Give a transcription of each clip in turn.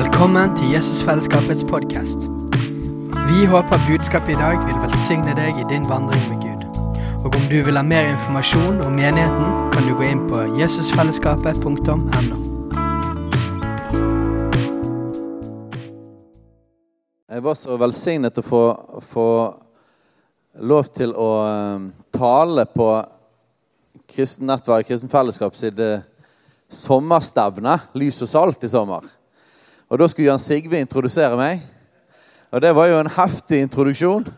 Velkommen til Jesusfellesskapets podkast. Vi håper budskapet i dag vil velsigne deg i din vandring med Gud. Og om du vil ha mer informasjon om menigheten, kan du gå inn på jesusfellesskapet.no. Jeg var så velsignet å få, få lov til å eh, tale på Kristen Nettverk, Kristen Fellesskap sitt eh, sommerstevne, Lys og salt, i sommer. Og Da skulle Jan Sigve introdusere meg. Og det var jo en heftig introduksjon.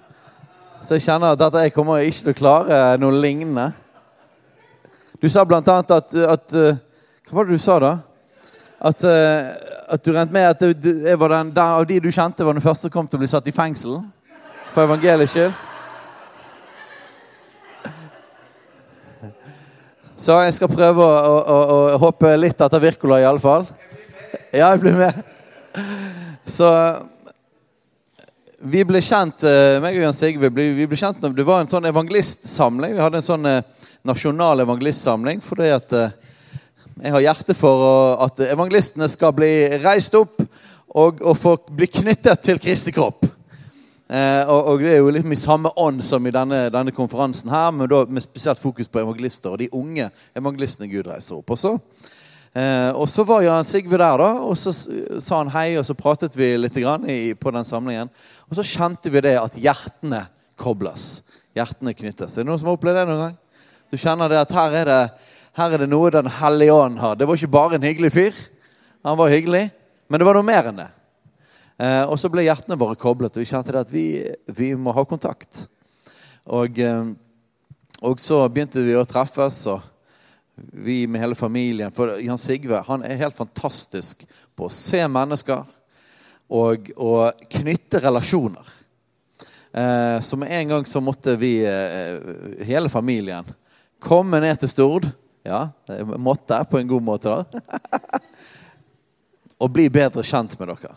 Så jeg kjenner at dette jeg kommer ikke til å klare noe lignende. Du sa blant annet at, at eh, Hva var det du sa, da? At, eh, at du regnet med at jeg var den, der av de du kjente, var den første som kom til å bli satt i fengsel for evangeliets skyld. Så jeg skal prøve å, å, å, å hoppe litt etter Wirkola, iallfall. Ja, jeg blir med. Så vi ble kjent eh, meg og Jan Sigve, vi ble kjent når det var en sånn evangelistsamling. Vi hadde en sånn eh, nasjonal evangelistsamling fordi at eh, jeg har hjerte for at evangelistene skal bli reist opp og, og få bli knyttet til Kristi kropp. Eh, og, og, det er jo litt i samme ånd som i denne, denne konferansen her, men da med spesielt fokus på evangelister og de unge evangelistene Gud reiser opp. Og så Eh, og så var Jan Sigve der, da, og så sa han hei, og så pratet vi litt grann i, på den samlingen. Og så kjente vi det at hjertene kobles. Hjertene knyttes. Er det noen som har opplevd det noen gang? Du kjenner det at her er det, her er det noe Den hellige ånd har. Det var ikke bare en hyggelig fyr. Han var hyggelig, men det var noe mer enn det. Eh, og så ble hjertene våre koblet, og vi kjente det at vi, vi må ha kontakt. Og, eh, og så begynte vi å treffes. og vi med hele familien. For Jan Sigve han er helt fantastisk på å se mennesker og å knytte relasjoner. Eh, så med en gang så måtte vi, eh, hele familien, komme ned til Stord. Ja, måtte på en god måte, da. og bli bedre kjent med dere.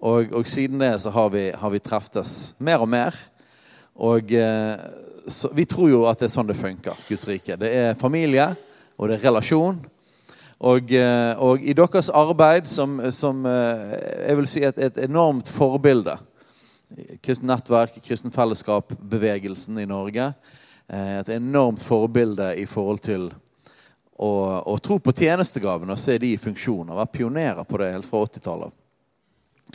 Og, og siden det så har vi, vi treftes mer og mer. Og eh, så, vi tror jo at det er sånn det funker, Guds rike. Det er familie og det er relasjon. Og, eh, og i deres arbeid, som, som eh, jeg vil si et, et enormt forbilde Kristent Nettverk, Kristen Fellesskap, bevegelsen i Norge. Eh, et enormt forbilde i forhold til å, å tro på tjenestegavene og se de i funksjon. Har vært pionerer på det helt fra 80-tallet.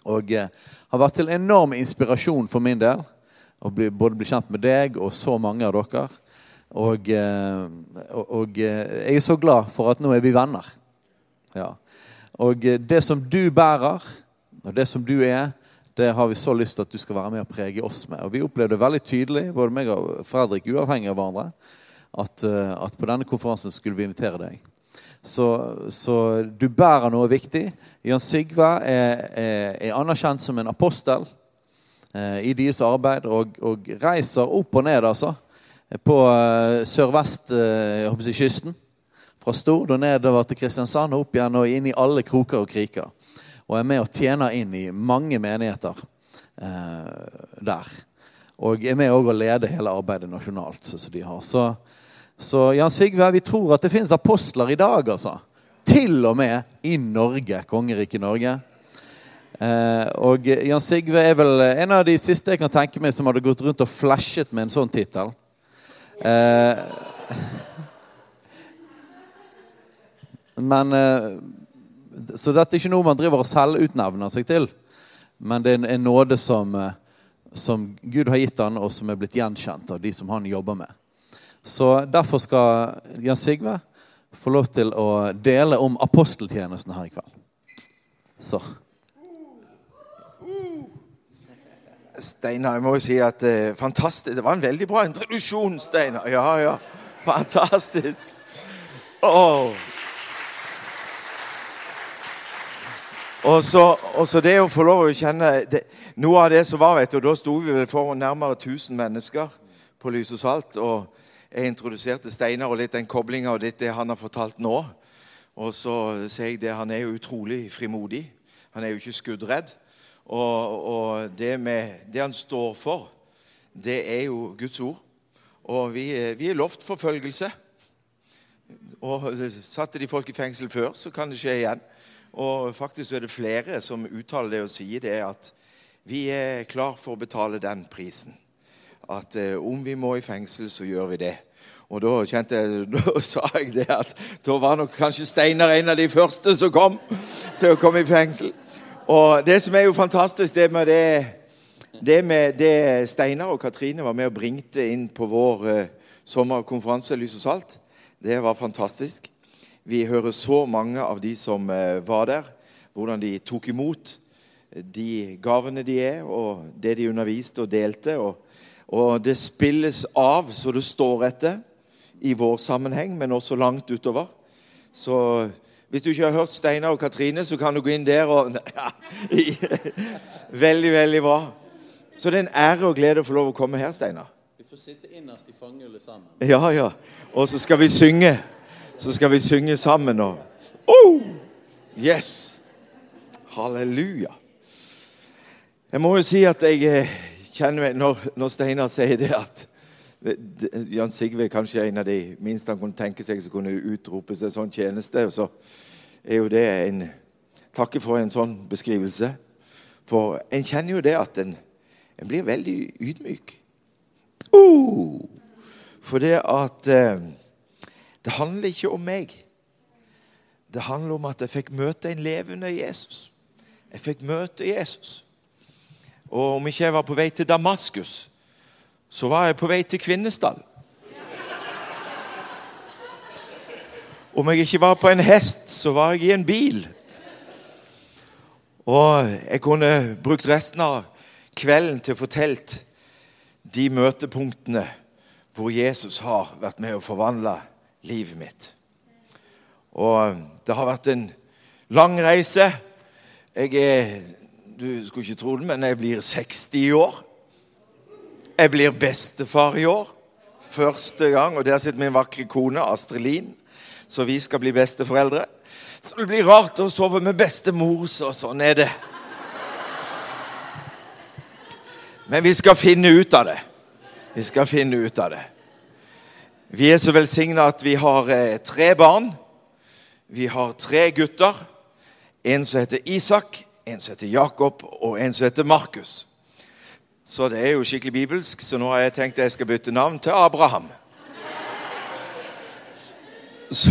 Og har vært til enorm inspirasjon for min del. Å både bli kjent med deg og så mange av dere. Eh, og, og, eh, jeg er så glad for at nå er vi venner. Ja. Og eh, det som du bærer, og det som du er, det har vi så lyst til at du skal være med og prege oss med. Og vi opplevde veldig tydelig, både meg og Fredrik, uavhengig av hverandre, at, at på denne konferansen skulle vi invitere deg. Så, så du bærer noe viktig. Jan Sigve er, er, er anerkjent som en apostel eh, i deres arbeid og, og reiser opp og ned, altså på uh, sørvestkysten. Uh, fra Stord og nedover til Kristiansand og opp igjen og inn i alle kroker og kriker. Og er med og tjener inn i mange menigheter eh, der. Og er med å lede hele arbeidet nasjonalt. Så, de har. Så, så Jan Sigve, vi tror at det finnes apostler i dag, altså. Til og med i Norge, kongeriket Norge. Eh, og Jan Sigve er vel en av de siste jeg kan tenke meg som hadde gått rundt og flashet med en sånn tittel. Eh, men eh, Så dette er ikke noe man driver og selvutnevner seg til. Men det er en nåde som, eh, som Gud har gitt han, og som er blitt gjenkjent av de som han jobber med. Så derfor skal Jan Sigve få lov til å dele om aposteltjenesten her i kveld. Så. Steinar, jeg må jo si at eh, fantastisk. Det var en veldig bra introduksjon, Steinar. Ja, ja. Fantastisk. Oh. Og så, og det å få lov å kjenne det, Noe av det som var, vet du, da sto vi vel for nærmere 1000 mennesker på Lys og Salt. Og jeg introduserte Steinar og litt den koblinga og litt det han har fortalt nå. Og så sier jeg det, han er jo utrolig frimodig. Han er jo ikke skuddredd. Og, og det, med, det, han står for, det er jo Guds ord. Og vi, vi er lovt forfølgelse. Og Satte de folk i fengsel før, så kan det skje igjen. Og faktisk er det flere som uttaler det og sier det at vi er klar for å betale den prisen. At eh, om vi må i fengsel, så gjør vi det. Og da kjente da sa jeg det at da var nok kanskje Steinar en av de første som kom til å komme i fengsel. Og det som er jo fantastisk, det med det, det med det Steinar og Katrine var med og bringte inn på vår uh, sommerkonferanse Lys og salt, det var fantastisk. Vi hører så mange av de som uh, var der, hvordan de tok imot de gavene de er, og det de underviste og delte. Og, og det spilles av så det står etter i vår sammenheng, men også langt utover. Så hvis du ikke har hørt Steinar og Katrine, så kan du gå inn der og ja, Veldig, veldig bra. Så det er en ære og glede å få lov å komme her, Steinar. Vi får sitte innerst i fangehullet sammen. Ja, ja. Og så skal vi synge. Så skal vi synge sammen og oh! Yes! Halleluja. Jeg må jo si at jeg eh, kjenner når, når Steinar sier det at Jan Sigve er kanskje en av de minste han kunne tenke seg som kunne utrope seg sånn tjeneste. Og så er jo det en Takke for en sånn beskrivelse. For en kjenner jo det at en, en blir veldig ydmyk. Uh, for det at eh, Det handler ikke om meg. Det handler om at jeg fikk møte en levende Jesus. Jeg fikk møte Jesus. Og om ikke jeg var på vei til Damaskus, så var jeg på vei til Kvinesdal. Om jeg ikke var på en hest, så var jeg i en bil. Og jeg kunne brukt resten av kvelden til å fortelle de møtepunktene hvor Jesus har vært med å forvandle livet mitt. Og det har vært en lang reise. Jeg er Du skulle ikke tro det, men jeg blir 60 i år. Jeg blir bestefar i år. Første gang. Og der sitter min vakre kone Astrid Lien. Så vi skal bli besteforeldre. Så det blir rart å sove med bestemor, så sånn er det. Men vi skal finne ut av det. Vi skal finne ut av det. Vi er så velsigna at vi har eh, tre barn. Vi har tre gutter. En som heter Isak, en som heter Jakob, og en som heter Markus. Så det er jo skikkelig bibelsk, så nå har jeg tenkt jeg skal bytte navn til Abraham. Så,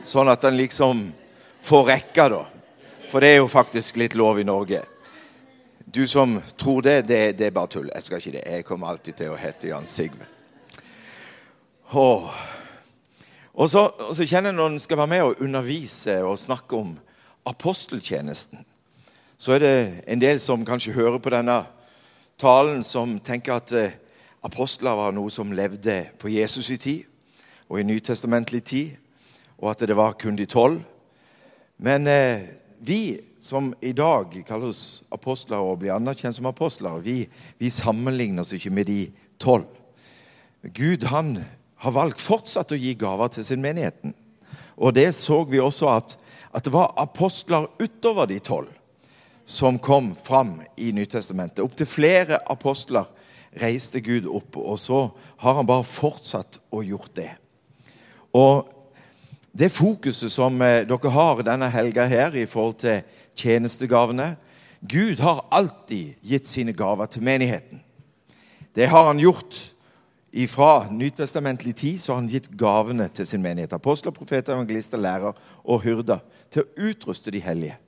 sånn at han liksom får rekka, da. For det er jo faktisk litt lov i Norge. Du som tror det, det, det er bare tull. Jeg skal ikke det. Jeg kommer alltid til å hete Jan Sigve. Og så, og så kjenner jeg når en skal være med og undervise og snakke om aposteltjenesten, så er det en del som kanskje hører på denne talen som tenker at eh, apostler var noe som levde på Jesus' i tid og i nytestamentlig tid, og at det var kun de tolv. Men eh, vi som i dag kaller oss apostler og blir anerkjent som apostler, vi, vi sammenligner oss ikke med de tolv. Gud han har valgt fortsatt å gi gaver til sin menigheten. Og det så vi også at, at det var apostler utover de tolv som kom fram i Nytestamentet. Opptil flere apostler reiste Gud opp, og så har han bare fortsatt å gjort det. Og det fokuset som eh, dere har denne helga her i forhold til tjenestegavene Gud har alltid gitt sine gaver til menigheten. Det har han gjort fra nytestamentlig tid. så har han gitt gavene til sin menighet. Apostler, profeter, evangelister, lærer og hyrder til å utruste de hellige.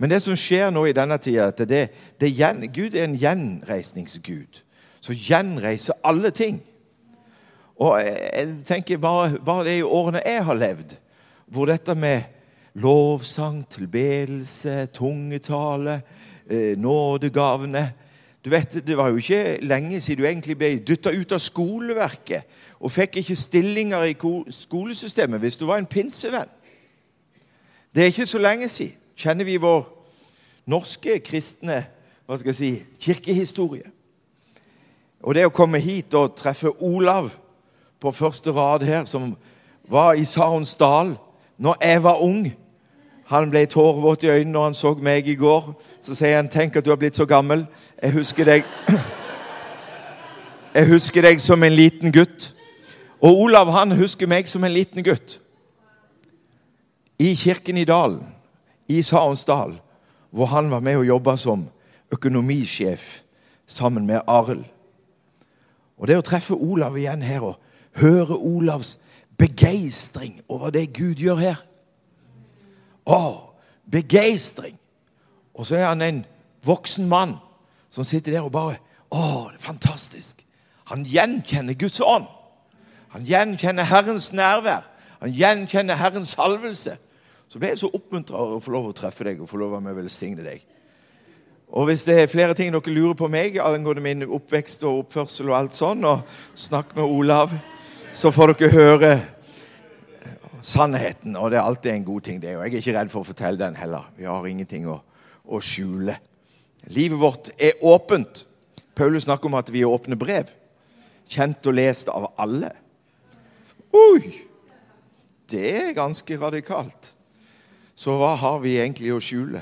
Men det som skjer nå i denne tida, at det, det gjen, Gud er en gjenreisningsgud. Så gjenreiser alle ting. Og jeg tenker bare, bare det i årene jeg har levd, hvor dette med lovsang, tilbedelse, tungetale, eh, nådegavene du vet, Det var jo ikke lenge siden du egentlig ble dytta ut av skoleverket og fikk ikke stillinger i skolesystemet hvis du var en pinsevenn. Det er ikke så lenge siden kjenner vi vår norske kristne hva skal jeg si, kirkehistorie. Og det å komme hit og treffe Olav på første rad her, som var i Sarons dal når jeg var ung Han ble tårevåt i øynene når han så meg i går. Så sier han 'Tenk at du har blitt så gammel'. Jeg husker deg Jeg husker deg som en liten gutt. Og Olav han husker meg som en liten gutt. I kirken i dalen i Saonsdal, hvor han var med og jobba som økonomisjef sammen med Arild. Og det å treffe Olav igjen her og høre Olavs begeistring over det Gud gjør her Å, begeistring! Og så er han en voksen mann som sitter der og bare Å, det er fantastisk! Han gjenkjenner Guds ånd. Han gjenkjenner Herrens nærvær. Han gjenkjenner Herrens salvelse. Så ble jeg så oppmuntra å få lov å treffe deg og få lov å velsigne deg. Og hvis det er flere ting dere lurer på meg angående min oppvekst og oppførsel, og alt sånn, og snakk med Olav, så får dere høre sannheten. Og det er alltid en god ting, det. Og jeg er ikke redd for å fortelle den heller. Vi har ingenting å, å skjule. Livet vårt er åpent. Paulus snakker om at vi er åpne brev. Kjent og lest av alle. Oi! Det er ganske radikalt. Så hva har vi egentlig å skjule?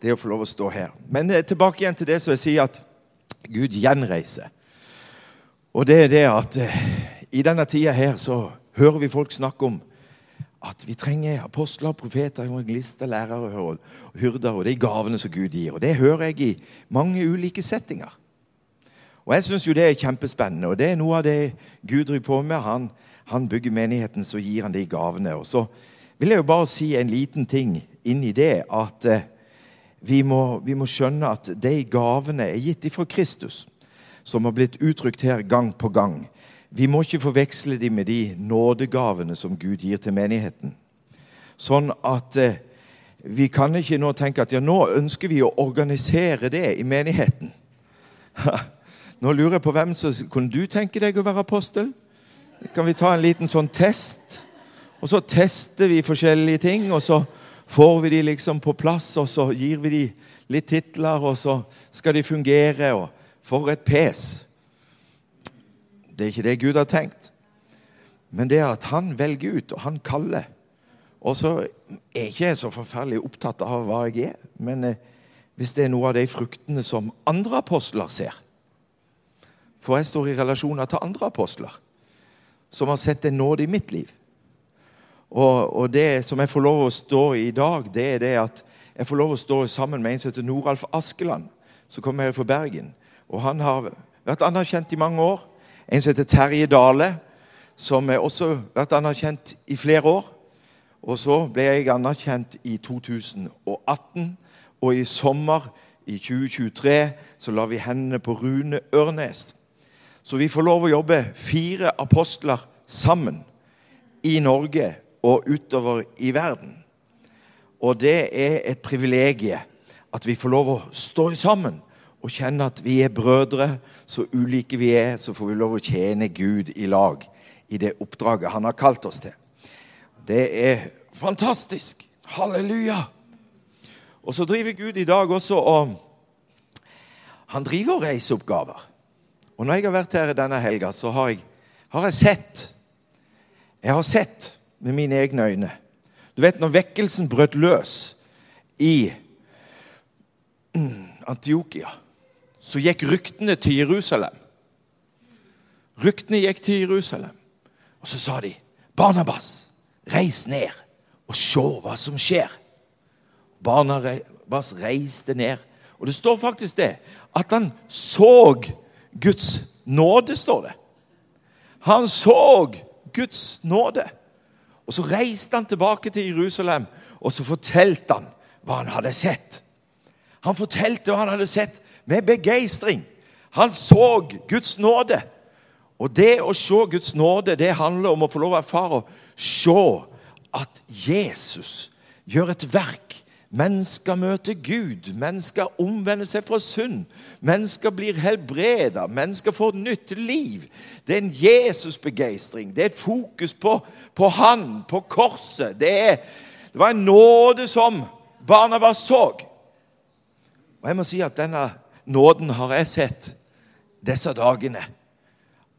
Det å få lov å stå her. Men eh, tilbake igjen til det som jeg sier at Gud gjenreiser. Og det er det at eh, i denne tida her så hører vi folk snakke om at vi trenger apostler, profeter, evangelister, lærere og hyrder. Og de gavene som Gud gir. Og det hører jeg i mange ulike settinger. Og jeg syns jo det er kjempespennende, og det er noe av det Gud driver på med. Han, han bygger menigheten, så gir han de gavene. Og så vil jeg jo bare si en liten ting inn i det. At eh, vi, må, vi, må, skjønne at de gavene er gitt ifra Kristus. Som har blitt uttrykt her gang på gang. Vi må ikke forveksle dem med de nådegavene som Gud gir til menigheten. Sånn at eh, vi kan ikke nå tenke at ja, nå ønsker vi å organisere det i menigheten. Nå lurer jeg på hvem som Kunne du tenke deg å være apostel? Kan vi ta en liten sånn test? Og så tester vi forskjellige ting, og så får vi de liksom på plass, og så gir vi de litt titler, og så skal de fungere. Og for et pes! Det er ikke det Gud har tenkt. Men det er at han velger ut, og han kaller. Og så er ikke jeg så forferdelig opptatt av hva jeg er. Men eh, hvis det er noe av de fruktene som andre apostler ser, for jeg står i relasjoner til andre apostler som har sett en nåde i mitt liv. Og, og, det som jeg får lov å stå i i dag, det er det at jeg får lov å stå sammen med en som heter Noralf Askeland, som kommer her fra Bergen. Og Han har vært anerkjent i mange år. En som heter Terje Dale, som har også vært anerkjent i flere år. Og så ble jeg anerkjent i 2018, og i sommer i 2023 så la vi hendene på Rune Ørnes så vi får lov å jobbe fire apostler sammen i Norge og utover i verden. Og det er et privilegium at vi får lov å stå sammen og kjenne at vi er brødre. Så ulike vi er, så får vi lov å tjene Gud i lag i det oppdraget han har kalt oss til. Det er fantastisk. Halleluja. Og så driver Gud i dag også og Han driver reiseoppgaver. Og når jeg har vært her denne helga, så har jeg, har jeg sett Jeg har sett med mine egne øyne. Du vet, når vekkelsen brøt løs i mm, Antiokia, så gikk ryktene til Jerusalem. Ryktene gikk til Jerusalem. Og så sa de, 'Barnabas, reis ned og se hva som skjer.' Barnabas reiste ned. Og det står faktisk det, at han så Guds nåde, står det. Han så Guds nåde. Og Så reiste han tilbake til Jerusalem og så fortalte han hva han hadde sett. Han fortalte hva han hadde sett, med begeistring. Han så Guds nåde. Og det å se Guds nåde, det handler om å få lov å erfare å se at Jesus gjør et verk Mennesker møter Gud. Mennesker omvender seg fra synd. Mennesker blir helbreda. Mennesker får nytt liv. Det er en Jesusbegeistring. Det er et fokus på, på Han, på korset. Det, er, det var en nåde som barna bare så. Og jeg må si at denne nåden har jeg sett disse dagene.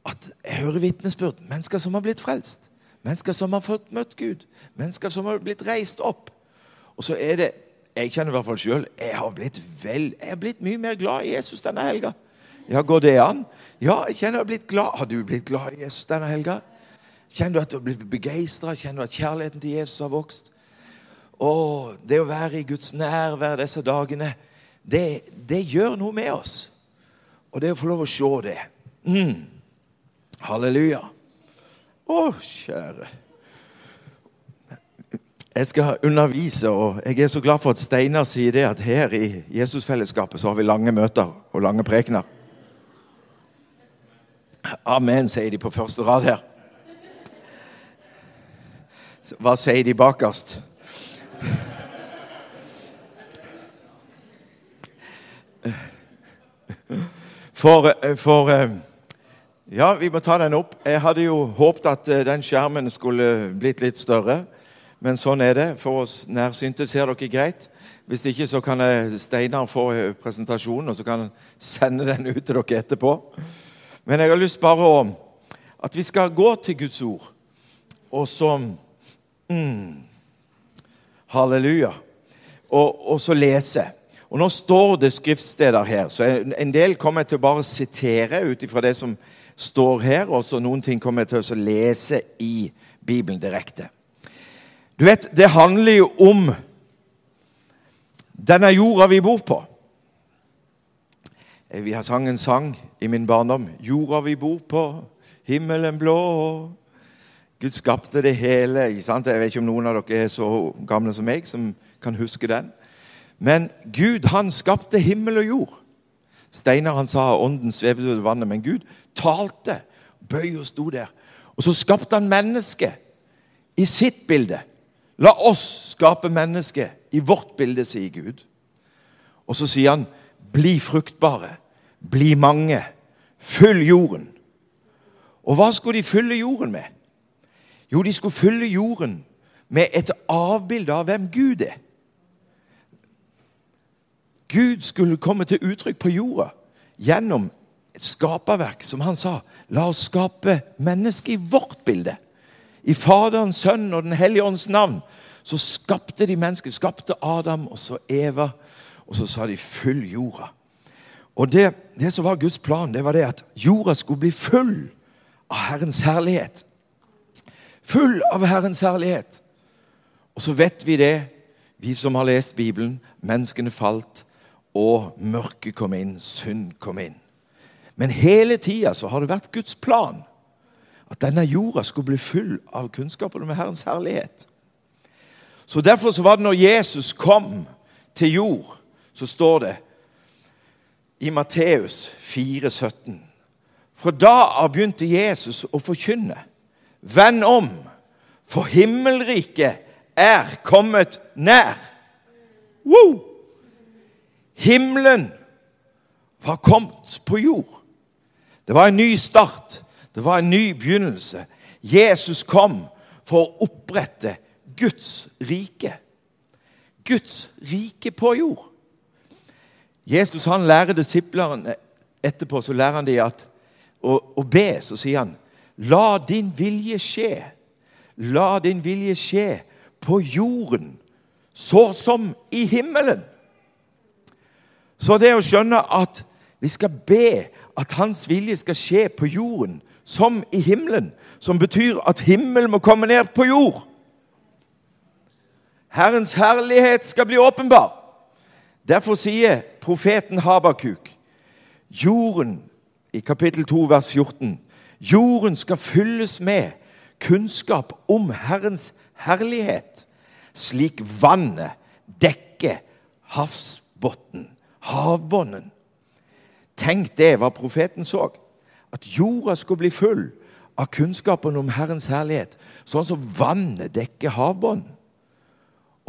At jeg hører vitnesbyrd. Mennesker som har blitt frelst. Mennesker som har fått møtt Gud. Mennesker som har blitt reist opp. Og så er det Jeg kjenner i hvert fall sjøl jeg, har blitt vel, jeg har blitt mye mer glad i Jesus denne helga. Ja, Går det an? Ja, jeg kjenner jeg har blitt glad. Har du blitt glad i Jesus denne helga? Kjenner du at du har blitt begeistra? Kjenner du at kjærligheten til Jesus har vokst? Og det å være i Guds nærvær disse dagene, det, det gjør noe med oss. Og det å få lov å se det mm. Halleluja. Å, kjære. Jeg skal undervise, og jeg er så glad for at Steinar sier det at her i Jesusfellesskapet så har vi lange møter og lange prekener. Amen, sier de på første rad her. Hva sier de bakerst? For, for Ja, vi må ta den opp. Jeg hadde jo håpet at den skjermen skulle blitt litt større. Men sånn er det. For oss nærsynte ser dere greit. Hvis ikke så kan Steinar få presentasjonen, og så kan han sende den ut til dere etterpå. Men jeg har lyst bare å at vi skal gå til Guds ord, og så mm, Halleluja. Og, og, så lese. Og Nå står det skriftsteder her, så en del kommer jeg til å bare sitere ut ifra det som står her, og så noen ting kommer jeg til å lese i Bibelen direkte. Du vet, det handler jo om denne jorda vi bor på. Eh, vi har sang en sang i min barndom. 'Jorda vi bor på, himmelen blå'. Gud skapte det hele. Jeg vet ikke om noen av dere er så gamle som meg, som kan huske den. Men Gud han skapte himmel og jord. Steinar han sa ånden svevde over vannet, men Gud talte. Bøy og sto der. Og så skapte han mennesket i sitt bilde. La oss skape mennesket i vårt bilde, sier Gud. Og så sier han, bli fruktbare, bli mange, fyll jorden. Og hva skulle de fylle jorden med? Jo, de skulle fylle jorden med et avbilde av hvem Gud er. Gud skulle komme til uttrykk på jorda gjennom et skaperverk, som han sa. La oss skape mennesket i vårt bilde. I Faderens, Sønnen og Den hellige ånds navn så skapte de mennesker. Skapte Adam og så Eva, og så sa de 'fyll jorda'. Og det, det, som var Guds plan, det var det at jorda skulle bli full av Herrens herlighet. Full av Herrens herlighet. Og så vet vi det, vi som har lest Bibelen. Menneskene falt, og mørket kom inn, synd kom inn. Men hele tida har det vært Guds plan at denne jorda skulle bli full av kunnskapen om Herrens herlighet. Så Derfor så var det når Jesus kom til jord, så står det i Matteus 17. Fra da av begynte Jesus å forkynne. Vend om, for himmelriket er kommet nær. Woo! Himmelen var kommet på jord. Det var en ny start. Det var en ny begynnelse. Jesus kom for å opprette Guds rike. Guds rike på jord. Jesus han lærer disiplene etterpå så lærer han de at å, å be, så sier han La din vilje skje. La din vilje skje på jorden så som i himmelen. Så det å skjønne at vi skal be at Hans vilje skal skje på jorden som i himmelen, som betyr at himmelen må komme ned på jord. Herrens herlighet skal bli åpenbar. Derfor sier profeten Habakuk jorden i kapittel 2, vers 14 Jorden skal fylles med kunnskap om Herrens herlighet, slik vannet dekker havsbunnen, havbunnen. Tenk det, hva profeten så. At jorda skulle bli full av kunnskapen om Herrens herlighet, sånn som vannet dekker havbunnen.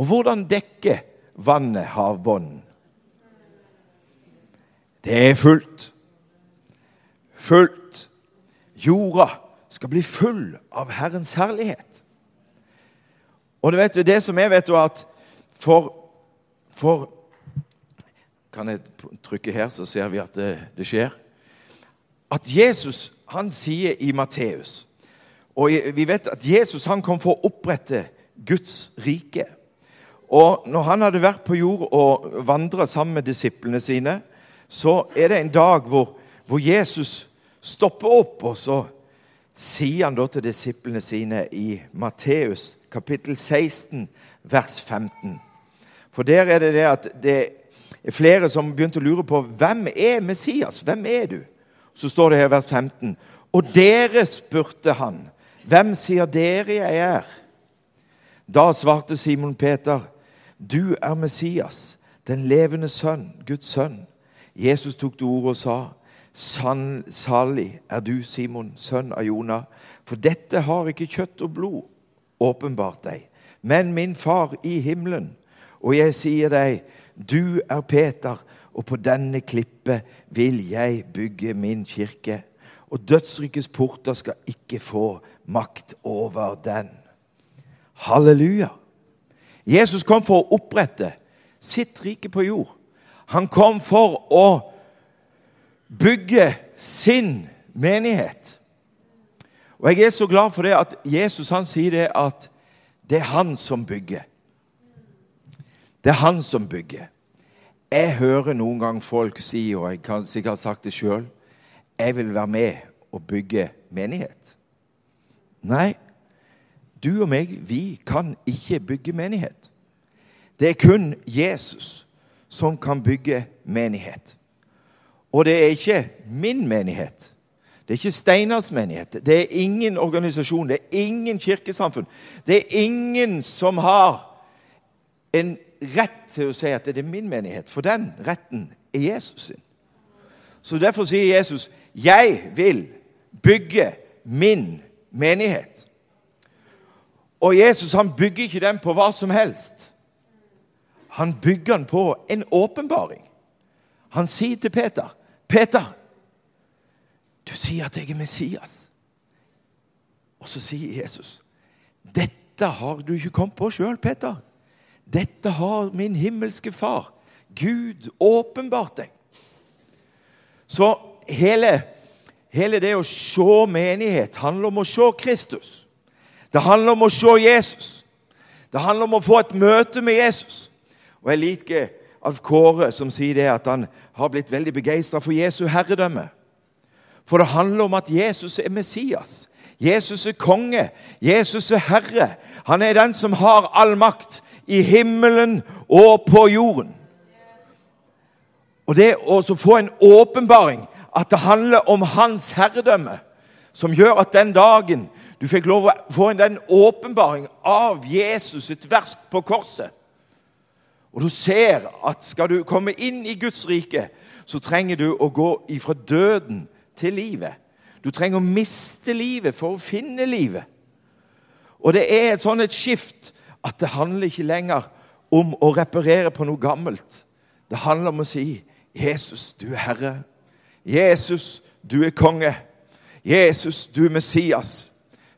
Og hvordan dekker vannet havbunnen? Det er fullt. Fullt. Jorda skal bli full av Herrens herlighet. Og du vet, det som er, vet, at for, for Kan jeg trykke her, så ser vi at det, det skjer? At Jesus han sier i Matteus Og vi vet at Jesus han kom for å opprette Guds rike. Og når han hadde vært på jord og vandra sammen med disiplene sine, så er det en dag hvor, hvor Jesus stopper opp, og så sier han da til disiplene sine i Matteus kapittel 16, vers 15. For der er det det at det er flere som begynte å lure på hvem er Messias? Hvem er du? Så står det her vers 15. Og dere spurte han, hvem sier dere jeg er? Da svarte Simon Peter, du er Messias, den levende sønn, Guds sønn. Jesus tok det ordet og sa, Sann, salig er du, Simon, sønn av Jonah, for dette har ikke kjøtt og blod åpenbart deg, men min far i himmelen. Og jeg sier deg, du er Peter, og på denne klippet vil jeg bygge min kirke. Og dødsrykets porter skal ikke få makt over den. Halleluja. Jesus kom for å opprette sitt rike på jord. Han kom for å bygge sin menighet. Og Jeg er så glad for det at Jesus han sier det at det er han som bygger. Det er han som bygger. Jeg hører noen gang folk si, og jeg kan sikkert ha sagt det sjøl, jeg vil være med og bygge menighet. Nei, du og meg, vi kan ikke bygge menighet. Det er kun Jesus som kan bygge menighet. Og det er ikke min menighet. Det er ikke Steinars menighet. Det er ingen organisasjon. Det er ingen kirkesamfunn. Det er ingen som har en rett til å si at det er min menighet. For den retten er Jesus sin. Så Derfor sier Jesus, 'Jeg vil bygge min menighet'. Og Jesus han bygger ikke den på hva som helst. Han bygger den på en åpenbaring. Han sier til Peter 'Peter, du sier at jeg er Messias.' Og så sier Jesus, 'Dette har du ikke kommet på sjøl, Peter.' 'Dette har min himmelske Far, Gud, åpenbart deg.' Så hele, hele det å se menighet handler om å se Kristus. Det handler om å se Jesus. Det handler om å få et møte med Jesus. Og jeg liker av Kåre som sier det at han har blitt veldig begeistra for Jesu herredømme. For det handler om at Jesus er Messias. Jesus er konge. Jesus er herre. Han er den som har all makt i himmelen og på jorden. Og det å få en åpenbaring at det handler om hans herredømme, som gjør at den dagen du fikk lov å få den åpenbaring av Jesus sitt verk på korset og du ser at skal du komme inn i Guds rike, så trenger du å gå ifra døden til livet. Du trenger å miste livet for å finne livet. Og det er et sånn et skift at det handler ikke lenger om å reparere på noe gammelt. Det handler om å si 'Jesus, du er Herre'. 'Jesus, du er konge'. 'Jesus, du er Messias'.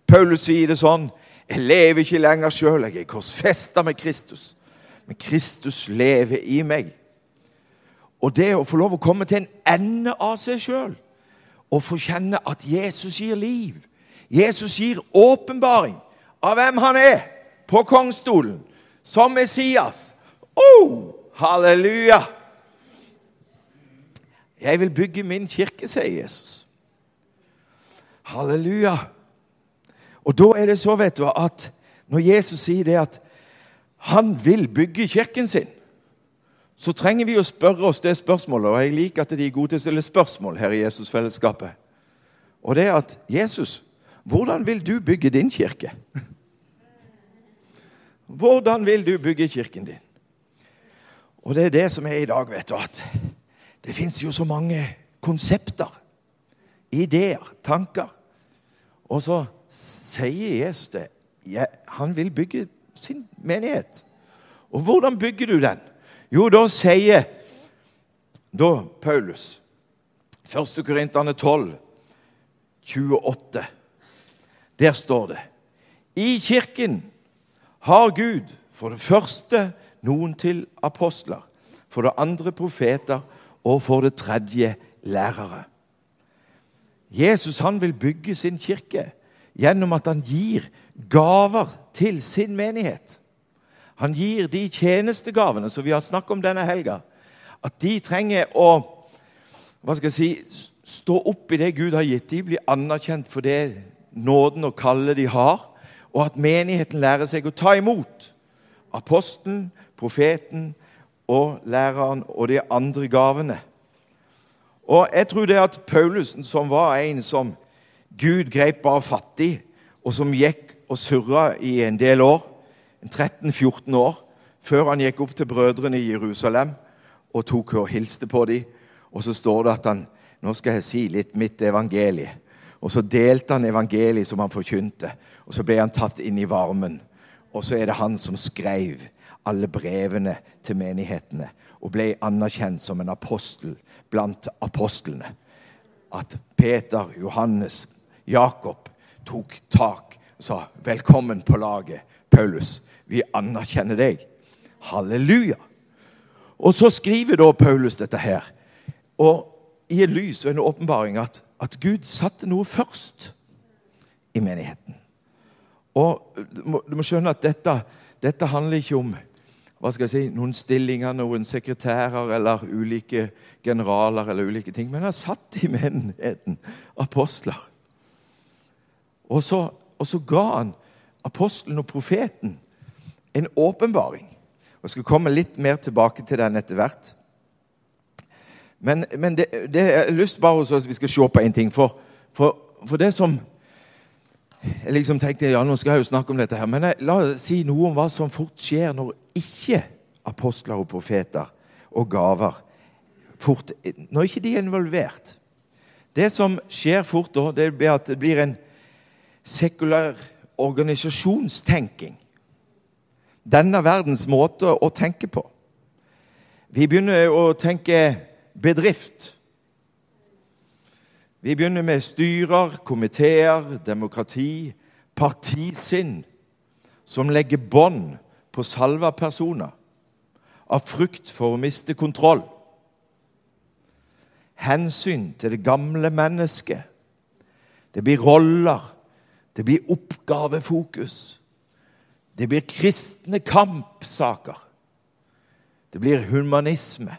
Paulus sier det sånn 'Jeg lever ikke lenger sjøl, jeg er korsfesta med Kristus' men Kristus lever i meg. Og det å få lov å komme til en ende av seg sjøl og få kjenne at Jesus gir liv. Jesus gir åpenbaring av hvem han er på kongstolen som Messias. Oh, halleluja! Jeg vil bygge min kirke, sier Jesus. Halleluja. Og da er det så, vet du, at når Jesus sier det at han vil bygge kirken sin, så trenger vi å spørre oss det spørsmålet. Og jeg liker at de er gode til å stille spørsmål her i Jesusfellesskapet. Og det er at Jesus, hvordan vil du bygge din kirke? Hvordan vil du bygge kirken din? Og det er det som er i dag, vet du. at Det fins jo så mange konsepter, ideer, tanker. Og så sier Jesus det. Ja, han vil bygge sin menighet. Og hvordan bygger du den? Jo, da sier da Paulus 1. Korintene 12, 28. Der står det I kirken har Gud for det første noen til apostler, for det andre profeter og for det tredje lærere. Jesus han vil bygge sin kirke gjennom at han gir gaver til sin menighet. Han gir de tjenestegavene som vi har snakket om denne helga, at de trenger å hva skal jeg si, stå opp i det Gud har gitt. De blir anerkjent for det nåden og kallet de har. Og at menigheten lærer seg å ta imot apostelen, profeten og læreren og de andre gavene. Og jeg tror det at Paulusen, som var en som Gud grep bare fatt i, og som gikk og surra i en del år, 13-14 år, før han gikk opp til brødrene i Jerusalem og tok og hilste på dem. Og så står det at han Nå skal jeg si litt mitt evangelie. Og så delte han evangeliet som han forkynte. Og så ble han tatt inn i varmen. Og så er det han som skrev alle brevene til menighetene og ble anerkjent som en apostel blant apostlene. At Peter, Johannes, Jakob tok tak og sa 'Velkommen på laget, Paulus. Vi anerkjenner deg.' Halleluja. Og så skriver da Paulus dette her. Og i en lys og en åpenbaring at, at Gud satte noe først i menigheten. Og du må, du må skjønne at dette, dette, handler ikke om hva skal jeg si, noen stillinger, noen sekretærer eller ulike generaler eller ulike ting. Men han har satt i menigheten apostler. Og så, og så ga han apostelen og profeten en åpenbaring. Jeg skal komme litt mer tilbake til den etter hvert. Men, men det, det er lyst bare så vi skal se på en ting. For, for, for, det som Jeg liksom tenkte ja, nå skal jeg jo snakke om dette her, men jeg, la oss si noe om hva som fort skjer når ikke apostler og profeter og gaver fort, Når ikke de er involvert. Det som skjer fort da, det blir at det blir en sekulær organisasjonstenking denne verdens måte å tenke på. Vi begynner å tenke bedrift. Vi begynner med styrer, komiteer, demokrati, partisinn som legger bånd på salva personer av frykt for å miste kontroll. Hensyn til det gamle mennesket. Det blir roller. Det blir oppgavefokus. Det blir kristne kampsaker. Det blir humanisme.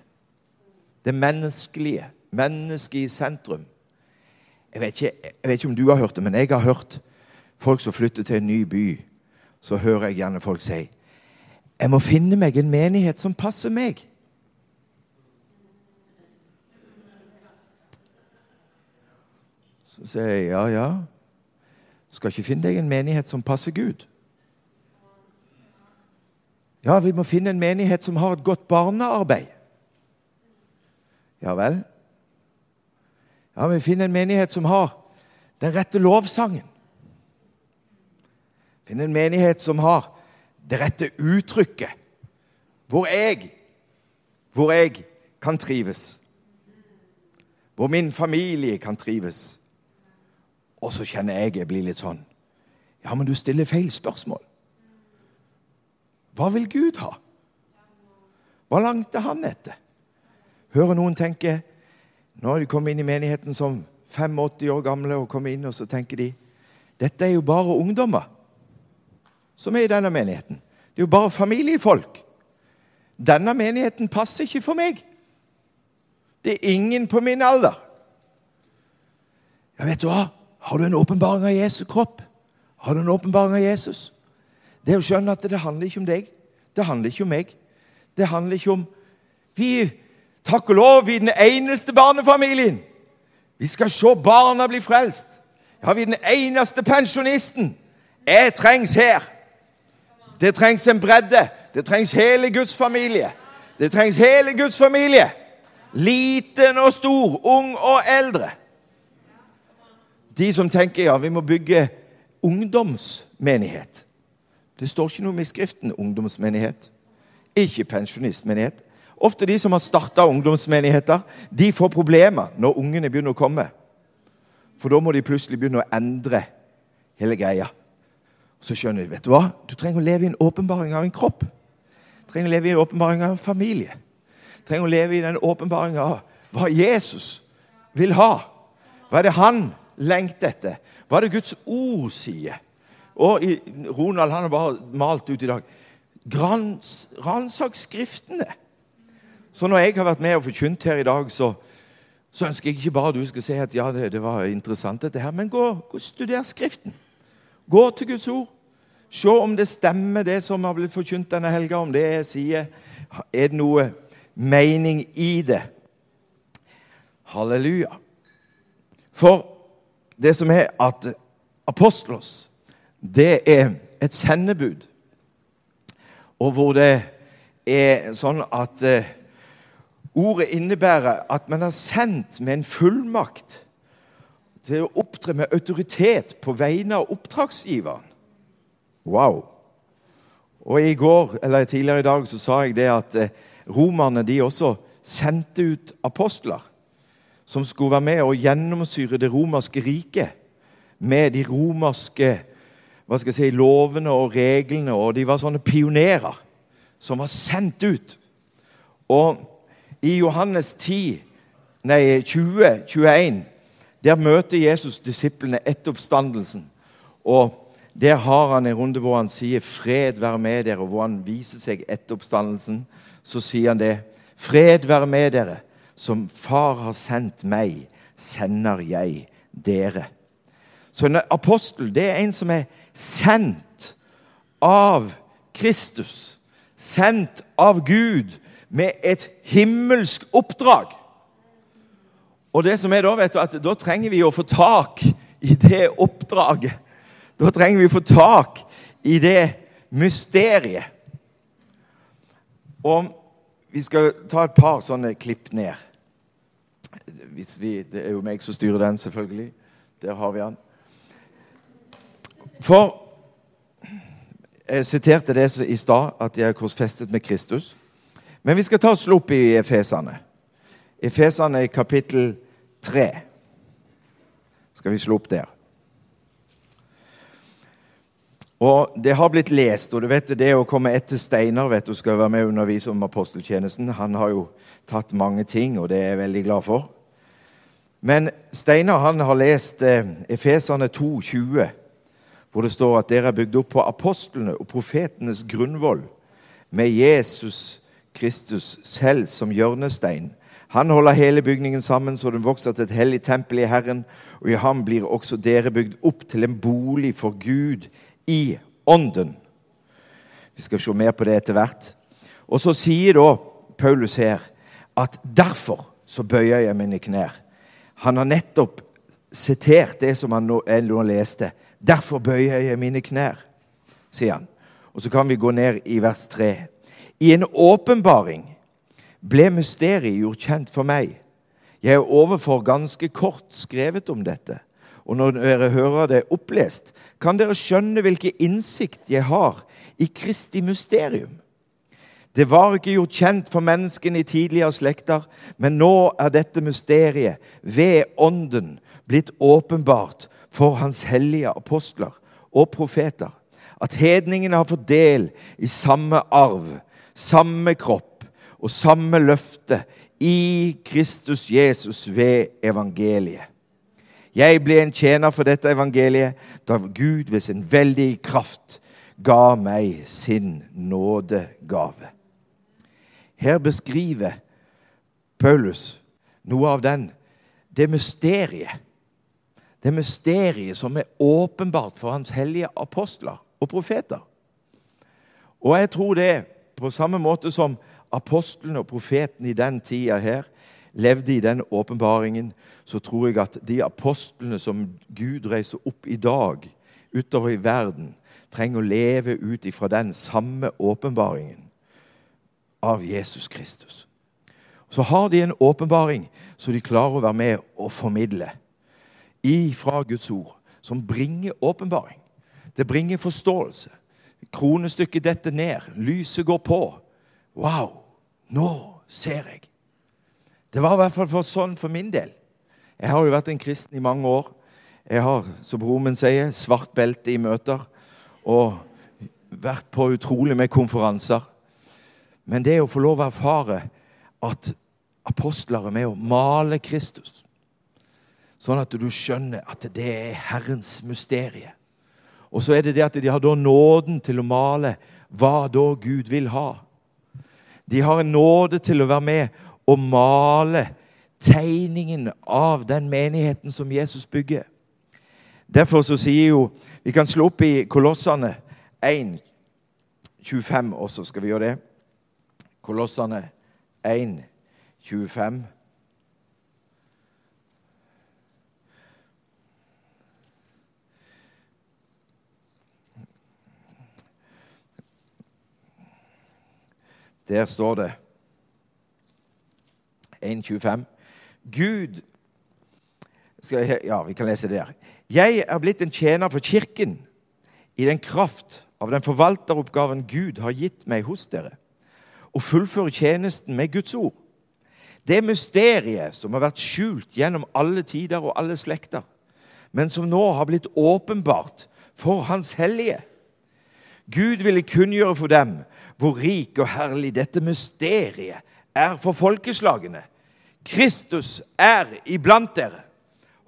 Det menneskelige. Mennesket i sentrum. Jeg vet, ikke, jeg vet, ikke, om du har hørt det, men jeg har hørt folk som flytter til en ny by. Så hører jeg gjerne folk si jeg må finne meg en menighet som passer meg. Så sier jeg ja, ja. Skal ikke finne deg en menighet som passer Gud. Ja, vi må finne en menighet som har et godt barnearbeid. Ja vel? Ja, vi finner en menighet som har den rette lovsangen. Finner en menighet som har det rette uttrykket. Hvor jeg, hvor jeg kan trives. Hvor min familie kan trives. Og så kjenner jeg jeg blir litt sånn Ja, men du stiller feil spørsmål. Hva vil Gud ha? Hva langter han etter? Hører noen tenke Nå har de kommet inn i menigheten som 85 år gamle og kommer inn, og så tenker de dette er jo bare ungdommer som er i denne menigheten. Det er jo bare familiefolk. Denne menigheten passer ikke for meg. Det er ingen på min alder. Ja, vet du hva? Har du en åpenbaring av Jesu kropp? Har du en åpenbaring av Jesus? Det er å skjønne at det handler ikke om deg. Det handler ikke om meg. Det handler ikke om Vi, takk og lov, vi er den eneste barnefamilien. Vi skal se barna bli frelst. Ja, vi er den eneste pensjonisten. Jeg trengs her. Det trengs en bredde. Det trengs hele Guds familie. Det trengs hele Guds familie. Liten og stor, ung og eldre. De som tenker ja, vi må bygge ungdomsmenighet. Det står ikke noe i Skriften ungdomsmenighet. Ikke pensjonistmenighet. Ofte de som har starta ungdomsmenigheter, de får problemer når ungene begynner å komme. For da må de plutselig begynne å endre hele greia. Så skjønner de vet du hva? Du trenger å leve i en åpenbaring av en kropp. Du trenger å leve i en åpenbaring av en familie. Du trenger å leve i den åpenbaringen av hva Jesus vil ha. Hva er det han lengter etter? Hva er det Guds ord sier? Og Ronald han har bare malt ut i dag. Ransak Skriftene. Så når jeg har vært med og forkynt her i dag, så, så ønsker jeg ikke bare at du skal si at ja, det, det var interessant, dette her, men gå, og studer Skriften. Gå til Guds ord. Se om det stemmer, det som har blitt forkynt denne helga. Om det jeg sier, er det noe mening i det. Halleluja. For det som er at apostlos, det er et sendebud. Og hvor det er sånn at eh, ordet innebærer at man er sendt med en fullmakt til å opptre med autoritet på vegne av oppdragsgiveren. Wow. Og i går, eller tidligere i dag så sa jeg det at eh, romerne de også sendte ut apostler som skulle være med og gjennomsyre det romerske riket med de romerske hva skal jeg si, lovene og reglene. Og de var sånne pionerer som var sendt ut. Og i Johannes 10, nei, 20, 21, der møter Jesus disiplene etter oppstandelsen. Og der har han en runde hvor han sier 'fred være med dere', og hvor han viser seg etter oppstandelsen. Så sier han det. 'Fred være med dere'. Som Far har sendt meg, sender jeg dere. Så en apostel det er en som er sendt av Kristus. Sendt av Gud med et himmelsk oppdrag. Og det som er Da vet du, at da trenger vi å få tak i det oppdraget. Da trenger vi å få tak i det mysteriet. Og vi skal ta et par sånne klipp ned. Vi, det er jo meg som styrer den, selvfølgelig. Der har vi han. For jeg siterte det i stad, at jeg er korsfestet med Kristus. Men vi skal ta og slå opp i Efesene. Efesene i kapittel 3. Skal vi slå opp der. Og Det har blitt lest, og du vet det å komme etter Steinar vet du, skal være med og undervise om aposteltjenesten. Han har jo tatt mange ting, og det er jeg veldig glad for. Men Steinar han har lest eh, Efesene 2, 20 hvor det står at dere er bygd opp på apostlene og profetenes grunnvoll, med Jesus Kristus selv som hjørnestein. Han holder hele bygningen sammen så den vokser til et hellig tempel i Herren, og i ham blir også dere bygd opp til en bolig for Gud i ånden. Vi skal se mer på det etter hvert. Og så sier da Paulus her at derfor så bøyer jeg mine knær. Han har nettopp sitert det som han nå, nå leste. Derfor bøyer jeg mine knær, sier han. Og så kan vi gå ned i vers 3. I en åpenbaring ble mysteriet gjort kjent for meg. Jeg er overfor ganske kort skrevet om dette. Og når dere hører det opplest, kan dere skjønne hvilken innsikt jeg har i Kristi mysterium. Det var ikke gjort kjent for menneskene i tidligere slekter, men nå er dette mysteriet ved Ånden blitt åpenbart for hans hellige apostler og profeter. At hedningene har fått del i samme arv, samme kropp og samme løfte i Kristus Jesus ved evangeliet. Jeg ble en tjener for dette evangeliet da Gud ved sin veldige kraft ga meg sin nådegave. Her beskriver Paulus noe av den, det mysteriet det mysteriet som er åpenbart for hans hellige apostler og profeter. Og jeg tror det, på samme måte som apostlene og profetene i den tida her levde i den åpenbaringen, så tror jeg at de apostlene som Gud reiser opp i dag utover i verden, trenger å leve ut ifra den samme åpenbaringen av Jesus Kristus. Så har de en åpenbaring så de klarer å være med og formidle ifra Guds ord, som bringer åpenbaring. Det bringer forståelse. Kronestykket detter ned, lyset går på. Wow! Nå ser jeg. Det var i hvert fall for sånn for min del. Jeg har jo vært en kristen i mange år. Jeg har, som broren min sier, svart belte i møter og vært på utrolig med konferanser. Men det å få lov å erfare at apostler er med å male Kristus Sånn at du skjønner at det er Herrens mysterie. Og så er det det at de har da nåden til å male hva da Gud vil ha. De har en nåde til å være med og male tegningen av den menigheten som Jesus bygger. Derfor så sier jo Vi kan slå opp i Kolossene 1, 25 også. Skal vi gjøre det? Kolossene 1, 25. Der står det 1.25. Gud skal, Ja, vi kan lese der. Jeg er blitt en tjener for Kirken i den kraft av den forvalteroppgaven Gud har gitt meg hos dere, og fullføre tjenesten med Guds ord. Det mysteriet som har vært skjult gjennom alle tider og alle slekter, men som nå har blitt åpenbart for Hans hellige. Gud ville kunngjøre for dem hvor rik og herlig dette mysteriet er for folkeslagene. Kristus er iblant dere,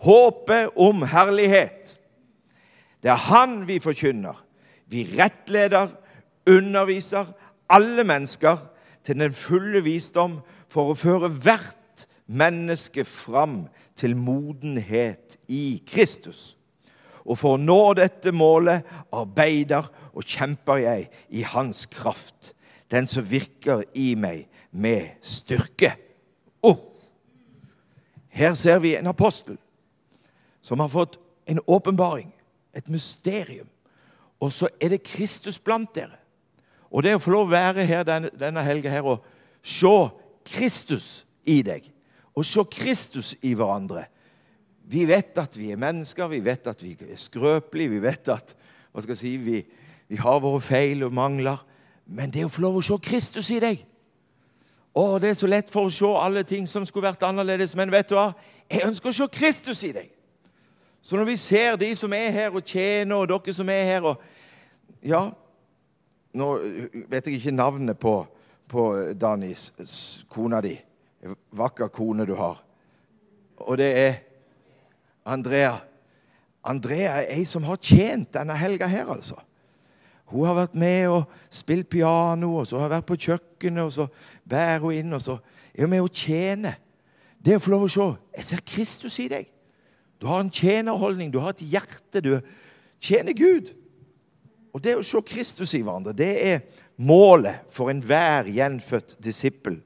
håpet om herlighet. Det er Han vi forkynner. Vi rettleder, underviser alle mennesker til den fulle visdom for å føre hvert menneske fram til modenhet i Kristus. Og for å nå dette målet arbeider og kjemper jeg i Hans kraft, den som virker i meg med styrke. Oh. Her ser vi en apostel som har fått en åpenbaring, et mysterium. Og så er det Kristus blant dere. Og det å få lov å være her denne, denne helga og se Kristus i deg, og se Kristus i hverandre, vi vet at vi er mennesker, vi vet at vi er skrøpelige, vi vet at si, vi, vi har våre feil og mangler. Men det å få lov å se Kristus i deg å, Det er så lett for å se alle ting som skulle vært annerledes. Men vet du hva? Jeg ønsker å se Kristus i deg. Så når vi ser de som er her og tjener, og dere som er her og Ja, nå vet jeg ikke navnet på, på Danis, kona di. Vakker kone du har. Og det er Andrea. Andrea er ei som har tjent denne helga her, altså. Hun har vært med og spilt piano, og så har hun vært på kjøkkenet, og så bærer hun inn, og så er hun med og tjener. Det å få lov å se Jeg ser Kristus i deg. Du har en tjenerholdning, du har et hjerte. Du tjener Gud. Og det å se Kristus i hverandre, det er målet for enhver gjenfødt disippel.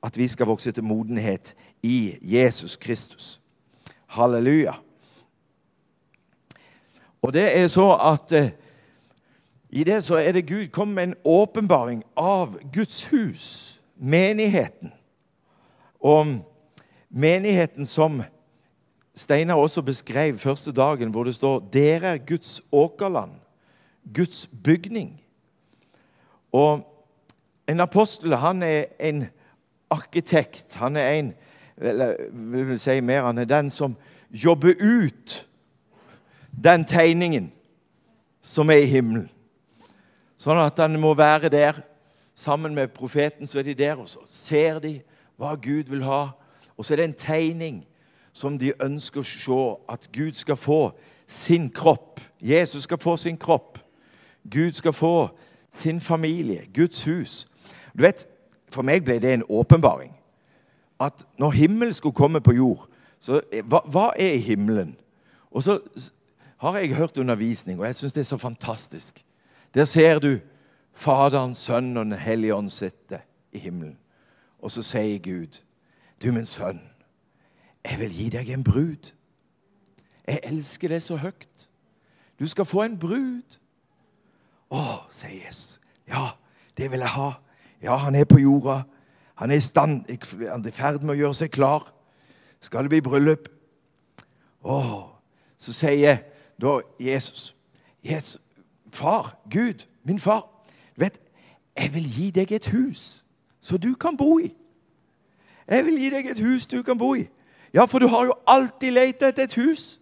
At vi skal vokse til modenhet i Jesus Kristus. Halleluja. Og det er så at eh, i det så er det Gud kom med en åpenbaring av Guds hus, menigheten. Og menigheten som Steinar også beskrev første dagen, hvor det står 'Dere er Guds åkerland', Guds bygning. Og en apostel han er en arkitekt. Han er en eller vil si mer, han er den som jobber ut den tegningen som er i himmelen. Sånn at han må være der sammen med profeten. Så er de der, og så ser de hva Gud vil ha. Og så er det en tegning som de ønsker å se at Gud skal få sin kropp. Jesus skal få sin kropp. Gud skal få sin familie, Guds hus. Du vet, For meg ble det en åpenbaring at når himmelen skulle komme på jord så hva, hva er himmelen? Og så har jeg hørt undervisning, og jeg syns det er så fantastisk. Der ser du Faderen, Sønnen og Den hellige ånd sitte i himmelen. Og så sier Gud, 'Du, min sønn, jeg vil gi deg en brud.' 'Jeg elsker deg så høyt. Du skal få en brud.' 'Å', sier Jesus. 'Ja, det vil jeg ha.' Ja, han er på jorda. Han er i stand, han er i ferd med å gjøre seg klar. Skal det bli bryllup? Å, så sier da Jesus, Jesus Far, Gud, min far, du vet, jeg vil gi deg et hus så du kan bo i. Jeg vil gi deg et hus du kan bo i. Ja, for du har jo alltid lett etter et hus.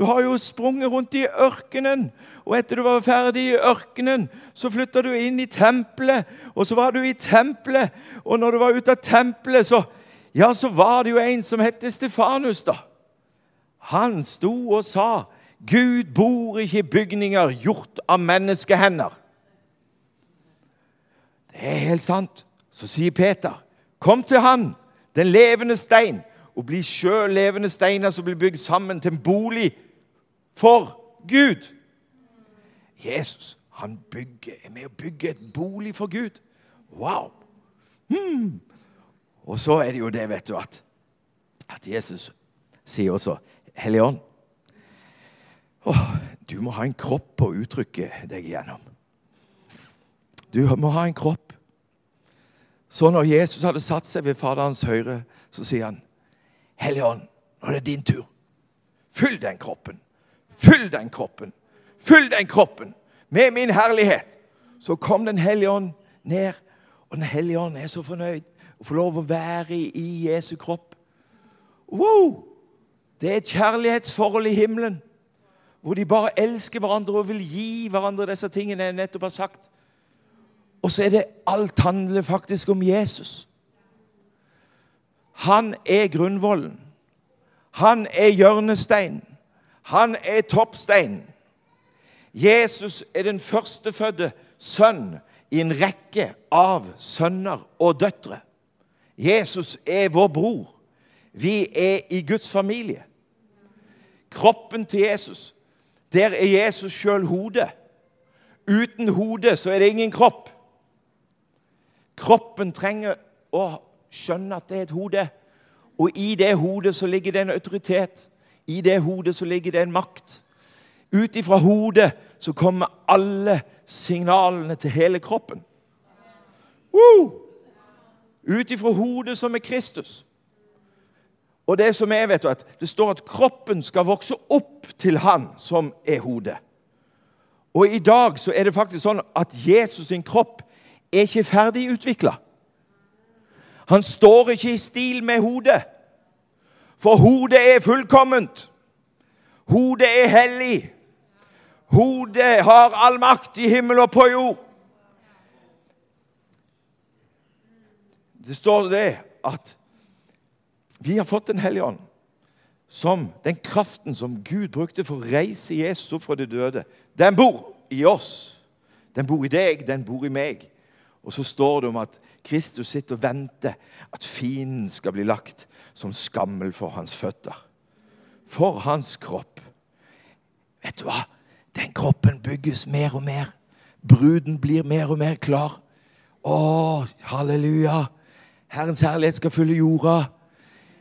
Du har jo sprunget rundt i ørkenen, og etter du var ferdig i ørkenen, så flytta du inn i tempelet, og så var du i tempelet, og når du var ute av tempelet, så, ja, så var det jo en som het Stefanus, da. Han sto og sa, 'Gud bor ikke i bygninger gjort av menneskehender'. Det er helt sant. Så sier Peter, 'Kom til han, den levende stein' og bli sjøl levende steiner som blir bygd sammen til en bolig for Gud. Jesus Han bygger, er med å bygge et bolig for Gud. Wow! Hmm. Og så er det jo det, vet du, at, at Jesus sier også Hellige Ånd, oh, du må ha en kropp å uttrykke deg igjennom. Du må ha en kropp. Så når Jesus hadde satt seg ved Faderens høyre, så sier han, Hellige Ånd, nå er det din tur. Fyll den kroppen. Fyll den kroppen. Fyll den kroppen med min herlighet. Så kom Den hellige ånd ned, og Den hellige ånd er så fornøyd å få lov å være i, i Jesu kropp. Wow! Det er et kjærlighetsforhold i himmelen hvor de bare elsker hverandre og vil gi hverandre disse tingene jeg nettopp har sagt. Og så er det alt handler faktisk om Jesus. Han er grunnvollen. Han er hjørnesteinen. Han er toppsteinen. Jesus er den førstefødte sønn i en rekke av sønner og døtre. Jesus er vår bror. Vi er i Guds familie. Kroppen til Jesus, der er Jesus sjøl hodet. Uten hode så er det ingen kropp. Kroppen trenger å skjønne at det er et hode. Og i det hodet så ligger det en autoritet. I det hodet så ligger det en makt. Ut ifra hodet så kommer alle signalene til hele kroppen. Woo! Ut ifra hodet som er Kristus. Og det som er, vet du, at det står at kroppen skal vokse opp til Han som er hodet. Og i dag så er det faktisk sånn at Jesus sin kropp er ikke ferdig utvikla. Han står ikke i stil med hodet. For hodet er fullkomment. Hodet er hellig. Hodet har all makt i himmel og på jord. Det står det at vi har fått Den hellige ånd som den kraften som Gud brukte for å reise Jesus opp fra de døde. Den bor i oss. Den bor i deg, den bor i meg. Og så står det om at Kristus sitter og venter at fienden skal bli lagt som skammel for hans føtter. For hans kropp. Vet du hva? Den kroppen bygges mer og mer. Bruden blir mer og mer klar. Å, halleluja! Herrens herlighet skal fylle jorda.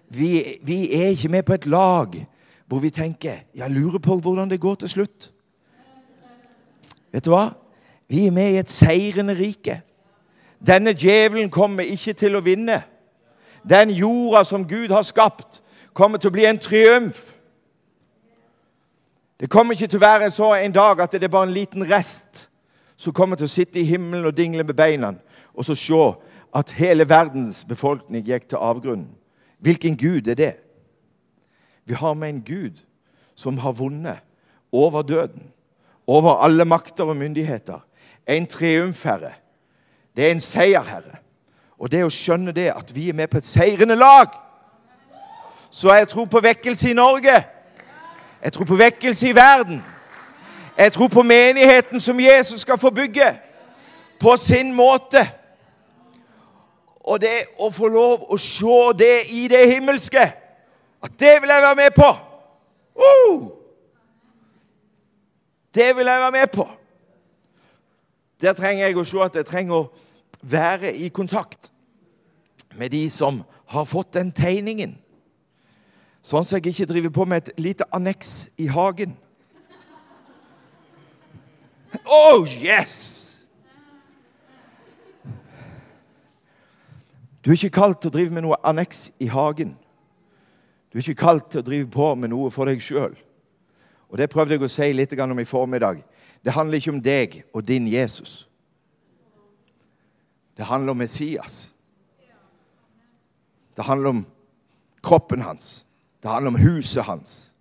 Vi, vi er ikke med på et lag hvor vi tenker Jeg lurer på hvordan det går til slutt. Vet du hva? Vi er med i et seirende rike. Denne djevelen kommer ikke til å vinne. Den jorda som Gud har skapt, kommer til å bli en triumf. Det kommer ikke til å være så en dag at det er bare en liten rest som kommer til å sitte i himmelen og dingle med beina og så se at hele verdens befolkning gikk til avgrunnen. Hvilken gud er det? Vi har med en gud som har vunnet over døden, over alle makter og myndigheter. En triumfherre. Det er en seier, Herre. Og det å skjønne det, at vi er med på et seirende lag Så jeg tror på vekkelse i Norge. Jeg tror på vekkelse i verden. Jeg tror på menigheten som Jesus skal få bygge på sin måte. Og det å få lov å se det i det himmelske, at det vil jeg være med på. Uh! Det vil jeg være med på. Der trenger jeg å se at jeg trenger å være i kontakt med de som har fått den tegningen. Sånn at jeg ikke driver på med et lite anneks i hagen. Oh, yes! Du er ikke kalt til å drive med noe anneks i hagen. Du er ikke kalt til å drive på med noe for deg sjøl. Og det prøvde jeg å si litt om i formiddag. Det handler ikke om deg og din Jesus. Det handler om Messias. Det handler om kroppen hans. Det handler om huset hans.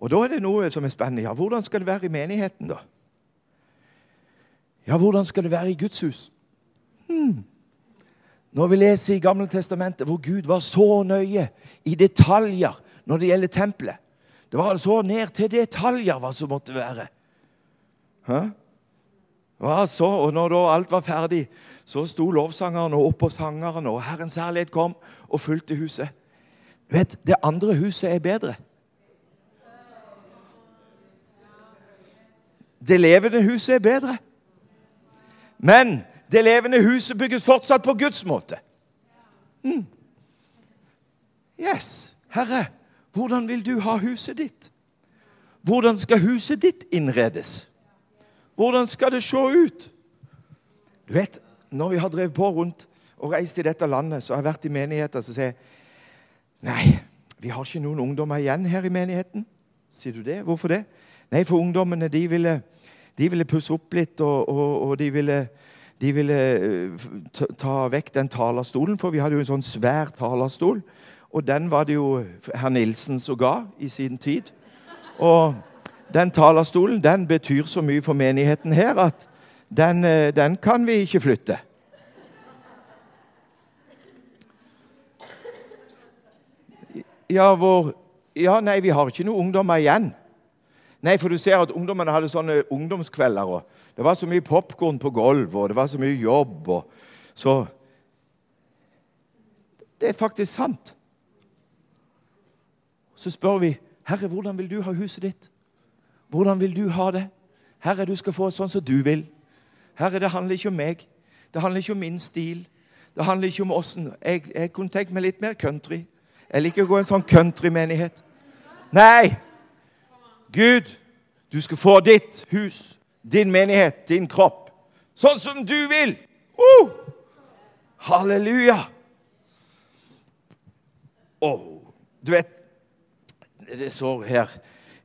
Og da er det noe som er spennende. Ja, hvordan skal det være i menigheten, da? Ja, hvordan skal det være i Guds hus? Hmm. Når vi leser i Gamle Testamentet hvor Gud var så nøye i detaljer når det gjelder tempelet Det var så ned til detaljer hva som måtte være. Hæ? Ja, så, og når da alt var ferdig, så sto lovsangeren og på sangeren, og Herrens herlighet kom og fulgte huset. Vet, det andre huset er bedre. det levende huset er bedre. Men det levende huset bygges fortsatt på Guds måte. Mm. Yes. Herre, hvordan vil du ha huset ditt? Hvordan skal huset ditt innredes? Hvordan skal det se ut? Du vet, Når vi har drevet på rundt og reist i dette landet, så har jeg vært i menigheter som sier Nei, vi har ikke noen ungdommer igjen her i menigheten. Sier du det? Hvorfor det? Nei, for ungdommene de ville, de ville pusse opp litt, og, og, og de ville, de ville eh, ta vekk den talerstolen, for vi hadde jo en sånn svær talerstol. Og den var det jo herr Nilsen som ga i sin tid. Og den talerstolen den betyr så mye for menigheten her at den, eh, den kan vi ikke flytte. Ja, hvor Ja, nei, vi har ikke noen ungdommer igjen. Nei, for du ser at ungdommene hadde sånne ungdomskvelder. og Det var så mye popkorn på gulvet, og det var så mye jobb. og så Det er faktisk sant. Så spør vi, 'Herre, hvordan vil du ha huset ditt?' Hvordan vil du ha det? Herre, du skal få det sånn som du vil. Herre, det handler ikke om meg. Det handler ikke om min stil. Det handler ikke om åssen jeg, jeg, kunne tenkt meg litt mer country. Jeg liker å gå i en sånn countrymenighet. Nei! Gud, du skal få ditt hus, din menighet, din kropp. Sånn som du vil! Uh! Halleluja! Oh, du vet Det står her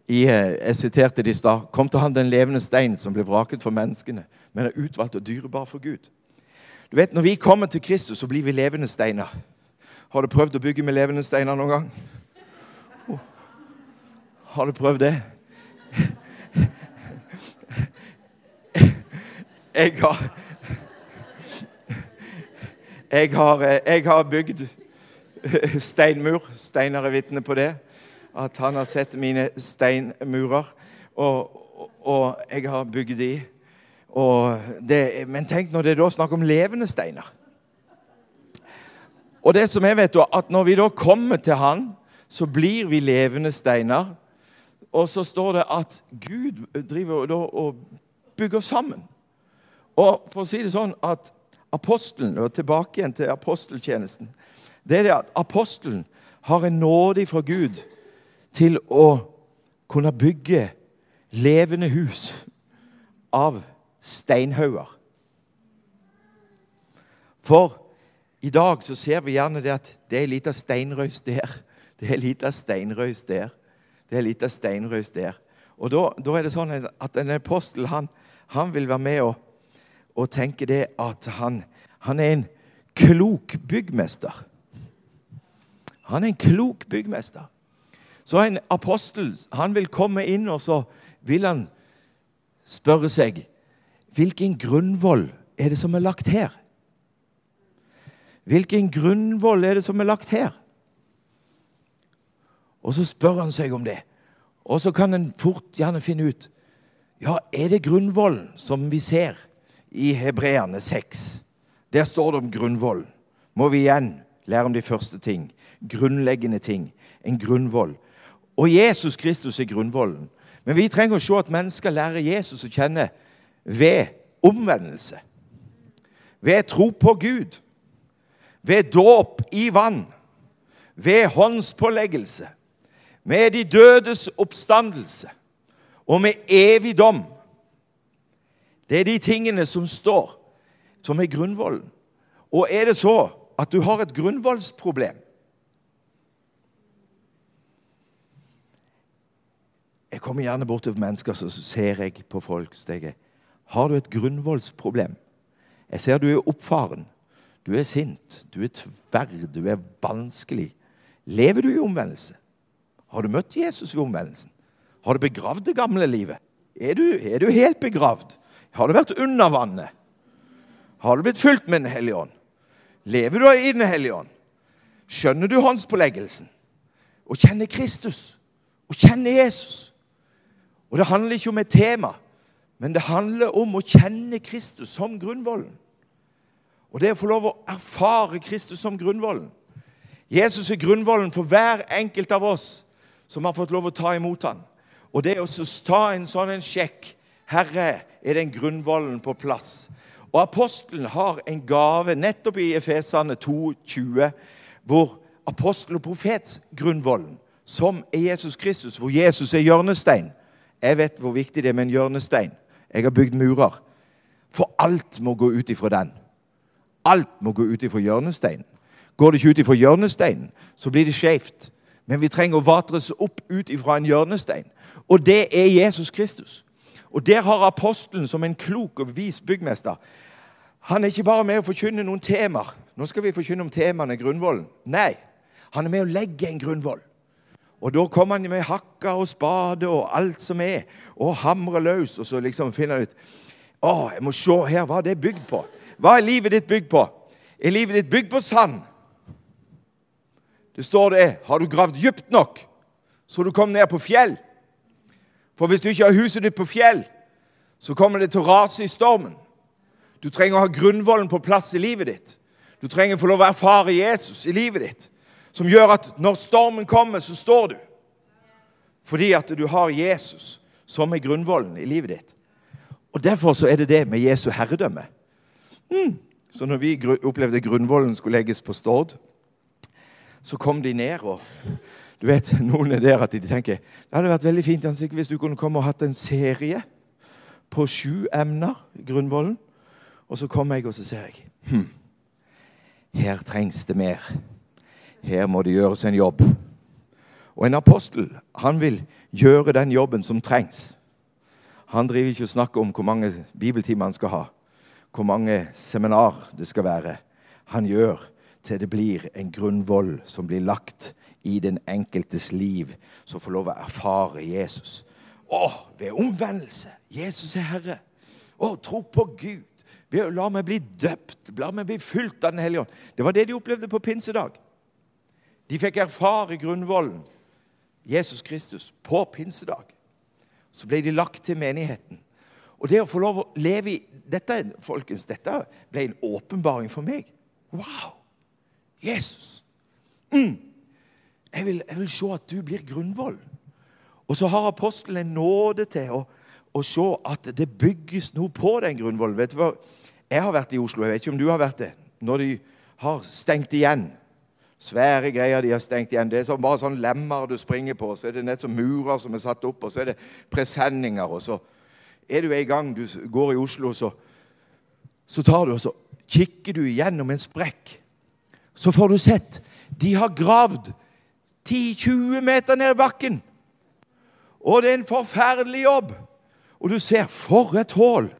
i, eh, jeg siterte det i stad. Kom til han den levende stein som ble vraket for menneskene, men er utvalgt og dyrebar for Gud. Du vet, Når vi kommer til Kristus, så blir vi levende steiner. Har du prøvd å bygge med levende steiner noen gang? Oh. Har du prøvd det? Jeg har Jeg har, eh, har bygd steinmur. Steinar er vitne på det at han har sett mine steinmurer, og, og jeg har bygd de. Det, men tenk når det er da snakk om levende steiner. Og det som jeg vet at Når vi da kommer til Han, så blir vi levende steiner. Og så står det at Gud driver da og bygger sammen. Og for å si det sånn at apostelen, og tilbake igjen til aposteltjenesten Det er det at apostelen har en nåde fra Gud til å kunne bygge levende hus av steinhauger. For i dag så ser vi gjerne det at det er ei lita steinrøys der. Det er ei lita steinrøys der. Det er ei lita steinrøys der. Og da, da, er det sånn at en apostel han, han vil være med og, og tenke det at han, han er en klok byggmester. Han er en klok byggmester. Så en apostel han vil komme inn, og så vil han spørre seg Hvilken grunnvoll er det som er lagt her? Hvilken grunnvoll er det som er lagt her? Og så spør han seg om det. Og så kan en fort gjerne finne ut ja, er det grunnvollen som vi ser i Hebreane 6. Der står det om grunnvollen. Må vi igjen lære om de første ting. Grunnleggende ting. En grunnvoll. Og Jesus Kristus er grunnvollen. Men vi trenger å se at mennesker lærer Jesus å kjenne ved omvendelse. Ved tro på Gud. Ved dåp i vann. Ved håndspåleggelse. Med de dødes oppstandelse. Og med evig dom. Det er de tingene som står, som er grunnvollen. Og er det så at du har et grunnvollsproblem, Jeg kommer gjerne bort til mennesker, så ser jeg på folk. Så jeg, har du et grunnvoldsproblem? Jeg ser du er oppfaren. Du er sint. Du er tverr. Du er vanskelig. Lever du i omvendelse? Har du møtt Jesus ved omvendelsen? Har du begravd det gamle livet? Er du, er du helt begravd? Har du vært under vannet? Har du blitt fylt med Den hellige ånd? Lever du i Den hellige ånd? Skjønner du håndspåleggelsen? Å kjenne Kristus? å kjenne Jesus? Og Det handler ikke om et tema, men det handler om å kjenne Kristus som grunnvollen. Og det å få lov å erfare Kristus som grunnvollen. Jesus er grunnvollen for hver enkelt av oss som har fått lov å ta imot ham. Og det å ta en sånn en sjekk Herre, er den grunnvollen på plass. Og apostelen har en gave nettopp i Efesane 2,20, hvor apostel og profets grunnvollen, som er Jesus Kristus, hvor Jesus er hjørnestein. Jeg vet hvor viktig det er med en hjørnestein. Jeg har bygd murer. For alt må gå ut ifra den. Alt må gå ut ifra hjørnesteinen. Går det ikke ut ifra hjørnesteinen, så blir det skjevt. Men vi trenger å vatres opp ut ifra en hjørnestein. Og det er Jesus Kristus. Og der har apostelen som en klok og vis byggmester Han er ikke bare med å forkynne noen temaer. Nå skal vi forkynne om temaene grunnvollen. Nei, han er med å legge en grunnvoll. Og da kommer han med hakka og spade og alt som er, og hamrer løs. Og så liksom finner han ut Å, jeg må se her hva er det bygd på. Hva er livet ditt bygd på? Er livet ditt bygd på sand? Det står det. Har du gravd dypt nok, så du kom ned på fjell? For hvis du ikke har huset ditt på fjell, så kommer det til å rase i stormen. Du trenger å ha grunnvollen på plass i livet ditt. Du trenger å få lov å erfare Jesus i livet ditt, som gjør at når stormen kommer, så står du. Fordi at du har Jesus som er grunnvollen i livet ditt. Og Derfor så er det det med Jesu herredømme. Mm. Så når vi opplevde grunnvollen skulle legges på Stord, så kom de ned. og du vet, Noen er der at de tenker det hadde vært veldig fint Hans, hvis du kunne komme og hatt en serie på sju emner grunnvollen. Og så kommer jeg, og så ser jeg hm, her trengs det mer. Her må det gjøres en jobb. Og en apostel han vil gjøre den jobben som trengs. Han driver ikke og snakker om hvor mange bibeltimer han skal ha, hvor mange seminar det skal være. Han gjør til det blir en grunnvoll som blir lagt i den enkeltes liv, som får lov å erfare Jesus. Å, ved omvendelse. Jesus er Herre. Å, tro på Gud. La meg bli døpt. La meg bli fylt av Den hellige ånd. Det var det de opplevde på pinsedag. De fikk erfare grunnvollen, Jesus Kristus, på pinsedag. Så ble de lagt til menigheten. Og det å få lov å leve i dette, folkens, dette ble en åpenbaring for meg. Wow! Jesus. Mm. Jeg, vil, jeg, vil, se at du blir grunnvoll. Og så har apostelen en nåde til å, å, se at det bygges noe på den grunnvollen. Vet du hva? Jeg har vært i Oslo, jeg vet ikke om du har vært det. Når de har stengt igjen. Svære greier de har stengt igjen. Det er bare sånn lemmer du springer på. Så er det nett som murer som er satt opp, og så er det presenninger. Og så er du i gang, du går i Oslo, så, så tar du og så kikker du gjennom en sprekk så får du sett de har gravd 10-20 meter ned i bakken. Og det er en forferdelig jobb. Og du ser for et hull.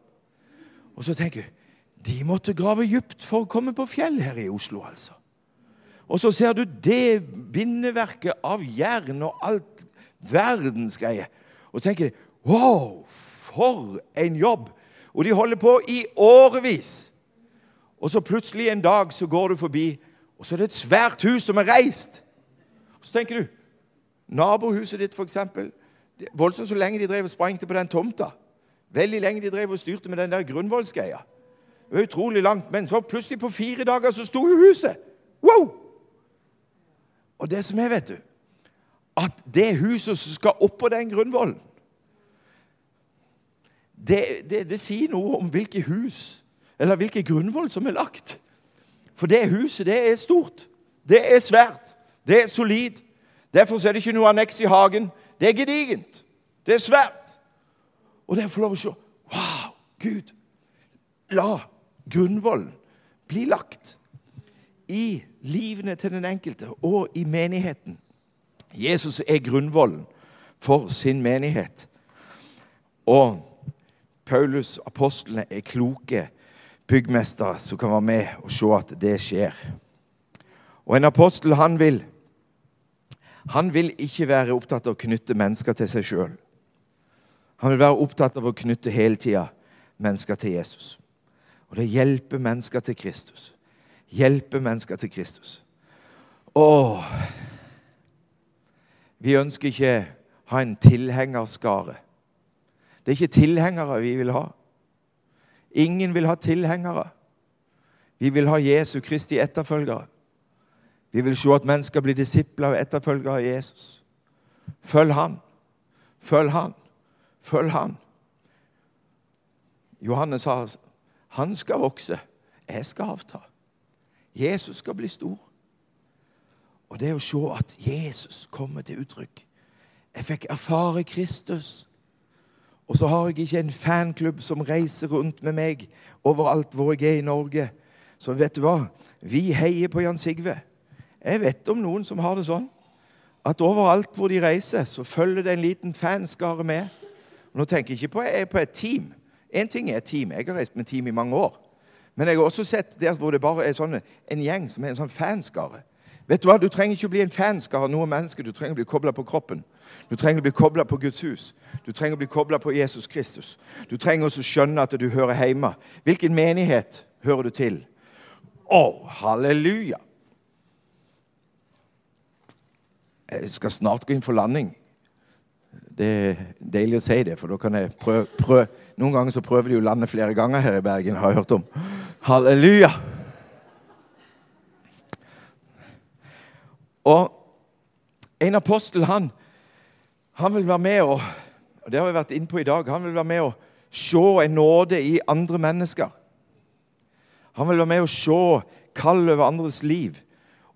Og så tenker du de måtte grave dypt for å komme på fjell her i Oslo, altså. Og så ser du det bindeverket av jern og alt verdens greie. Og så tenker du Wow, for en jobb! Og de holder på i årevis. Og så plutselig en dag så går du forbi og så er det et svært hus som er reist. Og Så tenker du Nabohuset ditt, f.eks. Voldsomt så lenge de drev og sprengte på den tomta. Veldig lenge de drev og styrte med den der grunnvollsgreia. Det var utrolig langt, men så plutselig på fire dager så sto jo huset. Wow! Og det som er, vet du At det huset som skal oppå den grunnvollen det, det, det sier noe om hvilke hus eller hvilke grunnvoll som er lagt. For det huset, det er stort. Det er svært. Det er solid. Derfor er det ikke noe anneks i hagen. Det er gedigent. Det er svært. Og det er få lov å se Wow, Gud, la grunnvollen bli lagt i livene til den enkelte og i menigheten. Jesus er grunnvollen for sin menighet. Og Paulus, apostlene, er kloke byggmestere som kan være med og se at det skjer. Og en apostel, han vil han vil ikke være opptatt av å knytte mennesker til seg sjøl. Han vil være opptatt av å knytte hele tida mennesker til Jesus. Og det hjelper mennesker til Kristus. Hjelpe mennesker til Kristus. Å Vi ønsker ikke ha en tilhengerskare. Det er ikke tilhengere vi vil ha. Ingen vil ha tilhengere. Vi vil ha Jesu Kristi etterfølgere. Vi vil se at mennesker blir disipler og etterfølgere av Jesus. Følg Han. Følg Han. Følg Han. Johannes sa han skal vokse, jeg skal avta. Jesus skal bli stor. Og det å se at Jesus kommer til uttrykk Jeg fikk erfare Kristus. Og så har jeg ikke en fanklubb som reiser rundt med meg overalt hvor jeg er i Norge. Så vet du hva? Vi heier på Jan Sigve. Jeg vet om noen som har det sånn. At overalt hvor de reiser, så følger det en liten fanskare med. Nå tenker jeg ikke på, jeg er på et team. Én ting er et team. Jeg har reist med team i mange år. Men jeg har også sett der hvor det bare er sånne, en gjeng som er en sånn fanskare. Vet Du hva? Du trenger ikke å bli en fanskare av noe menneske. Du trenger å bli kobla på kroppen. Du trenger å bli kobla på Guds hus. Du trenger å bli kobla på Jesus Kristus. Du trenger også å skjønne at du hører hjemme. Hvilken menighet hører du til? Å, oh, halleluja! Jeg skal snart gå inn for landing. Det er deilig å si det, for da kan jeg prøve, prøve. Noen ganger så prøver de å lande flere ganger her i Bergen, har jeg hørt om. Halleluja! Og en apostel, han, han vil være med og, og Det har vi vært inne på i dag. Han vil være med og se en nåde i andre mennesker. Han vil være med og se kall over andres liv.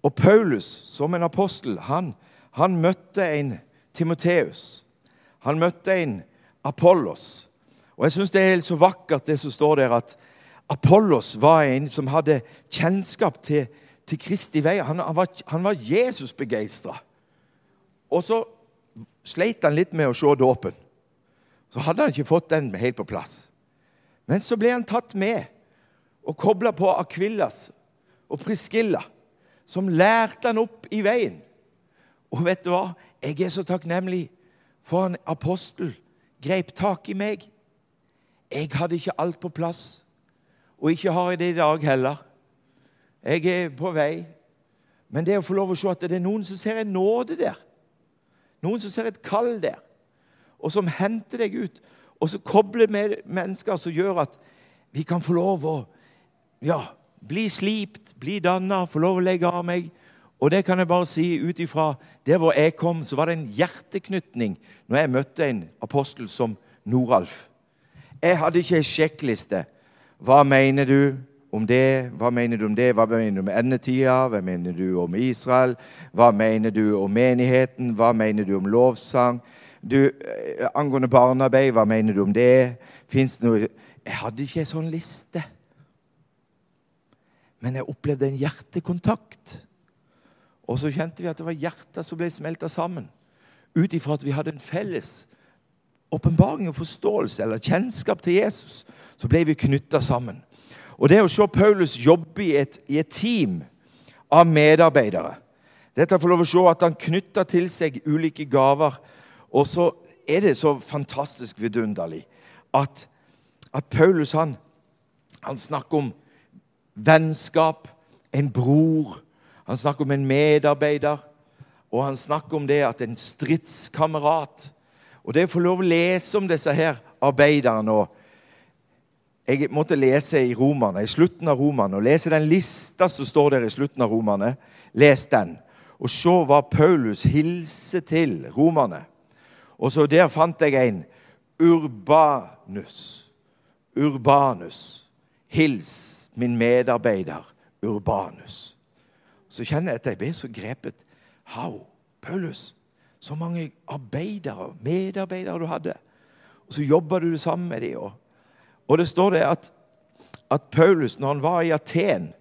Og Paulus, som en apostel, han, han møtte en Timoteus. Han møtte en Apollos. Og jeg syns det er helt så vakkert, det som står der, at Apollos var en som hadde kjennskap til til Kristi vei. Han, han var, han var Jesus-begeistra. Og så sleit han litt med å se dåpen. Så hadde han ikke fått den helt på plass. Men så ble han tatt med og kobla på Akvillas og Priskilla, som lærte han opp i veien. Og vet du hva? Jeg er så takknemlig for en apostel grep tak i meg. Jeg hadde ikke alt på plass, og ikke har jeg det i dag heller. Jeg er på vei. Men det å få lov å se at det er noen som ser en nåde der, noen som ser et kall der, og som henter deg ut, og så kobler med mennesker som gjør at vi kan få lov å ja, bli slipt, bli danna, få lov å legge av meg. Og det kan jeg bare si ut ifra der hvor jeg kom, så var det en hjerteknytning når jeg møtte en apostel som Noralf. Jeg hadde ikke ei sjekkliste. Hva mener du? om det? Hva mener du om det? Hva mener du om endetida? Hva mener du om Israel? Hva mener du om menigheten? Hva mener du om lovsang? Du, eh, angående barnearbeid, hva mener du om det? Fins det noe Jeg hadde ikke en sånn liste. Men jeg opplevde en hjertekontakt. Og så kjente vi at det var hjerter som ble smelta sammen. Ut ifra at vi hadde en felles åpenbaring og forståelse eller kjennskap til Jesus, så ble vi knytta sammen. Og det å se Paulus jobbe i et, i et team av medarbeidere Dette får lov å se at han knytter til seg ulike gaver. Og så er det så fantastisk vidunderlig at, at Paulus han, han snakker om vennskap, en bror. Han snakker om en medarbeider. Og han snakker om det at en stridskamerat. Og det å få lov å lese om disse her arbeiderne og jeg måtte lese i Romerne, i slutten av Romerne, og lese den lista som står der i slutten av Romerne. Les den. Og se hva Paulus hilser til romerne. Og så der fant jeg en. Urbanus. Urbanus. Hils min medarbeider Urbanus. Så kjenner jeg at jeg blir så grepet. How, Paulus, så mange arbeidere, medarbeidere du hadde. Og så jobba du sammen med dem. Og det står det at, at Paulus, når han var i Aten,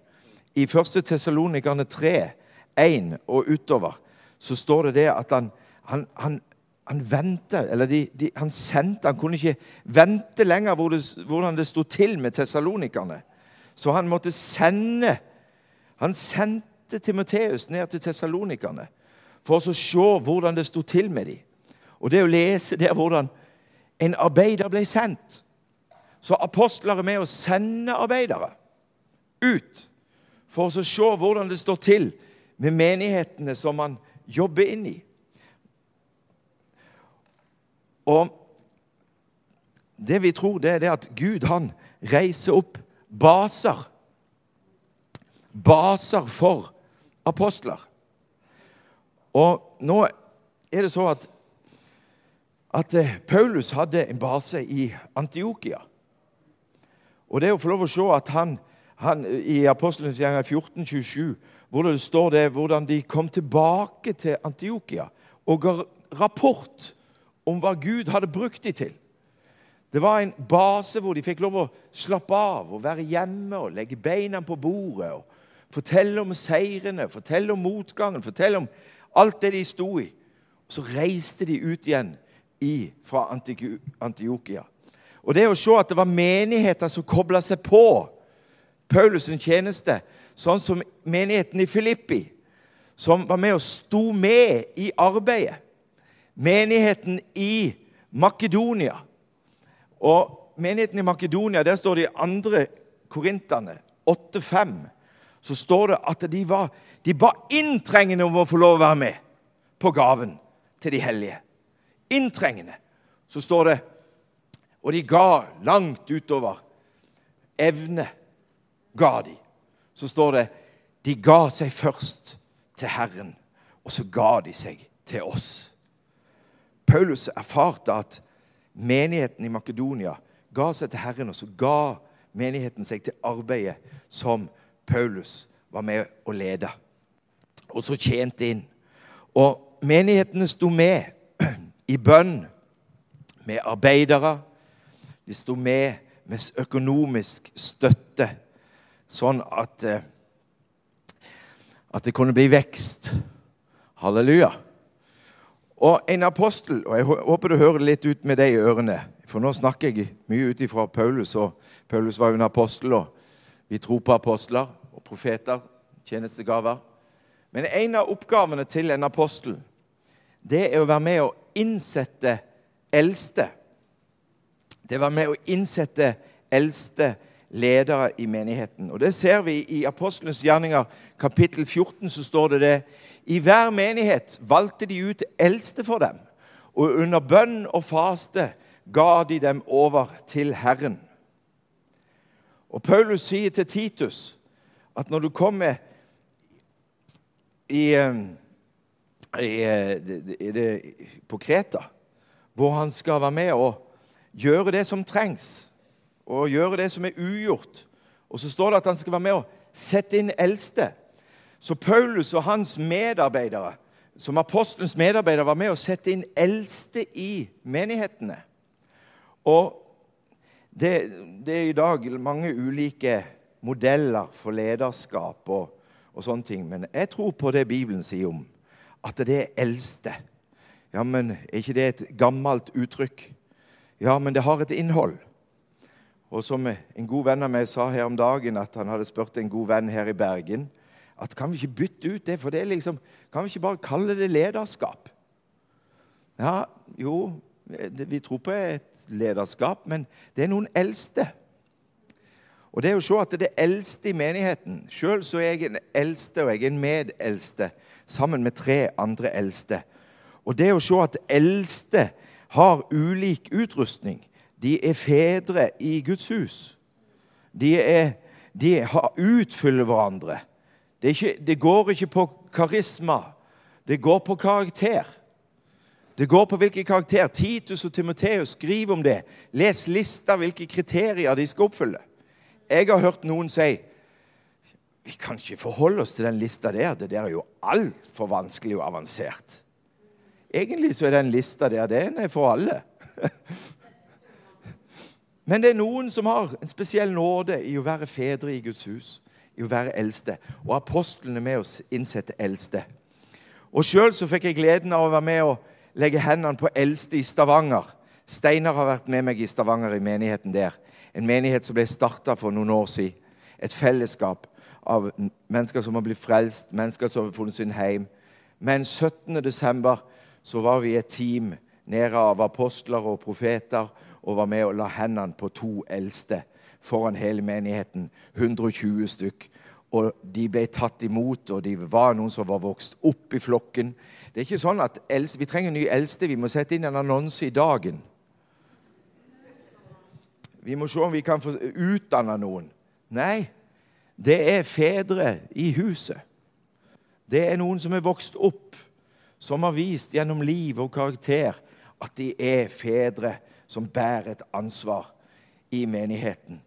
i 1. Tessalonikerne 3, 1 og utover, så står det det at han, han, han, han ventet, Eller de, de, han sendte Han kunne ikke vente lenger hvor det, hvordan det sto til med tessalonikerne. Så han måtte sende Han sendte Timoteus ned til tessalonikerne for å se hvordan det sto til med dem. Og det å lese der hvordan en arbeider ble sendt så apostler er med å sende arbeidere ut for å se hvordan det står til med menighetene som man jobber inn i. Og det vi tror, det er det at Gud han reiser opp baser. Baser for apostler. Og nå er det så at, at Paulus hadde en base i Antiokia. Og det å få lov å se at han, han i Apostelens gjerninger 1427, hvor det står det hvordan de kom tilbake til Antiokia og ga rapport om hva Gud hadde brukt dem til. Det var en base hvor de fikk lov å slappe av og være hjemme og legge beina på bordet. og Fortelle om seirene, fortelle om motgangen, fortelle om alt det de sto i. Så reiste de ut igjen i, fra Antiokia. Og det å se at det var menigheter som kobla seg på Paulus' tjeneste, sånn som menigheten i Filippi, som var med og sto med i arbeidet. Menigheten i Makedonia. Og menigheten i Makedonia, der står det i andre Korinterne 8,5, så står det at de var, de ba inntrengende om å få lov å være med på gaven til de hellige. Inntrengende. Så står det og de ga langt utover evne. ga de. Så står det de ga seg først til Herren, og så ga de seg til oss. Paulus erfarte at menigheten i Makedonia ga seg til Herren, og så ga menigheten seg til arbeidet som Paulus var med å lede. Og så tjente inn. Og menighetene sto med i bønn med arbeidere, de sto med med økonomisk støtte, sånn at, eh, at det kunne bli vekst. Halleluja. Og en apostel og Jeg håper du hører litt ut med det i ørene. For nå snakker jeg mye ut ifra Paulus. og Paulus var jo en apostel, og vi tror på apostler og profeter. Tjenestegaver. Men en av oppgavene til en apostel det er å være med og innsette eldste det var med å innsette eldste ledere i menigheten. Og Det ser vi i Apostlenes gjerninger kapittel 14. så står det det. I hver menighet valgte de ut eldste for dem, og under bønn og faste ga de dem over til Herren. Og Paulus sier til Titus at når du kommer i, eh, i, i, i på Kreta, hvor han skal være med og gjøre det som trengs, og gjøre det som er ugjort. Og så står det at han skal være med og sette inn eldste. Så Paulus og hans medarbeidere, som apostelens medarbeidere, var med å sette inn eldste i menighetene. Og det, det er i dag mange ulike modeller for lederskap og, og sånne ting. Men jeg tror på det Bibelen sier om at det er eldste. Ja, men er ikke det et gammelt uttrykk? Ja, men det har et innhold. Og som en god venn av meg sa her om dagen, at han hadde spurt en god venn her i Bergen at kan vi ikke bytte ut det, for det er liksom, kan vi ikke bare kalle det lederskap? Ja, jo, vi tror på et lederskap, men det er noen eldste. Og det er å se at det er eldste i menigheten Sjøl er jeg en eldste, og jeg er en medeldste, sammen med tre andre eldste. Og det å se at eldste har ulik utrustning. De er fedre i Guds hus. De, er, de utfyller hverandre. Det, ikke, det, går ikke på karisma. Det går på karakter. Det går på hvilke karakter. Titus og Timoteus skriver om det. Les lista hvilke kriterier de skal oppfylle. Jeg har hørt noen si vi kan ikke forholde oss til den lista der. Det der er jo altfor vanskelig og avansert. Egentlig så er den lista der den er for alle. Men det er noen som har en spesiell nåde i å være fedre i Guds hus, i å være eldste. Og apostlene med oss innsette eldste. Og Sjøl fikk jeg gleden av å være med og legge hendene på eldste i Stavanger. Steinar har vært med meg i Stavanger, i menigheten der. En menighet som ble starta for noen år siden. Et fellesskap av mennesker som har blitt frelst, mennesker som har funnet sin heim. Men 17. desember så var vi et team nede av apostler og profeter og var med og la hendene på to eldste foran hele menigheten. 120 stykk. Og de ble tatt imot, og de var noen som var vokst opp i flokken. Det er ikke sånn at eldste, Vi trenger ny eldste. Vi må sette inn en annonse i dagen. Vi må se om vi kan få utdanne noen. Nei, det er fedre i huset. Det er noen som er vokst opp som har vist gjennom liv og karakter at de er fedre som bærer et ansvar i menigheten.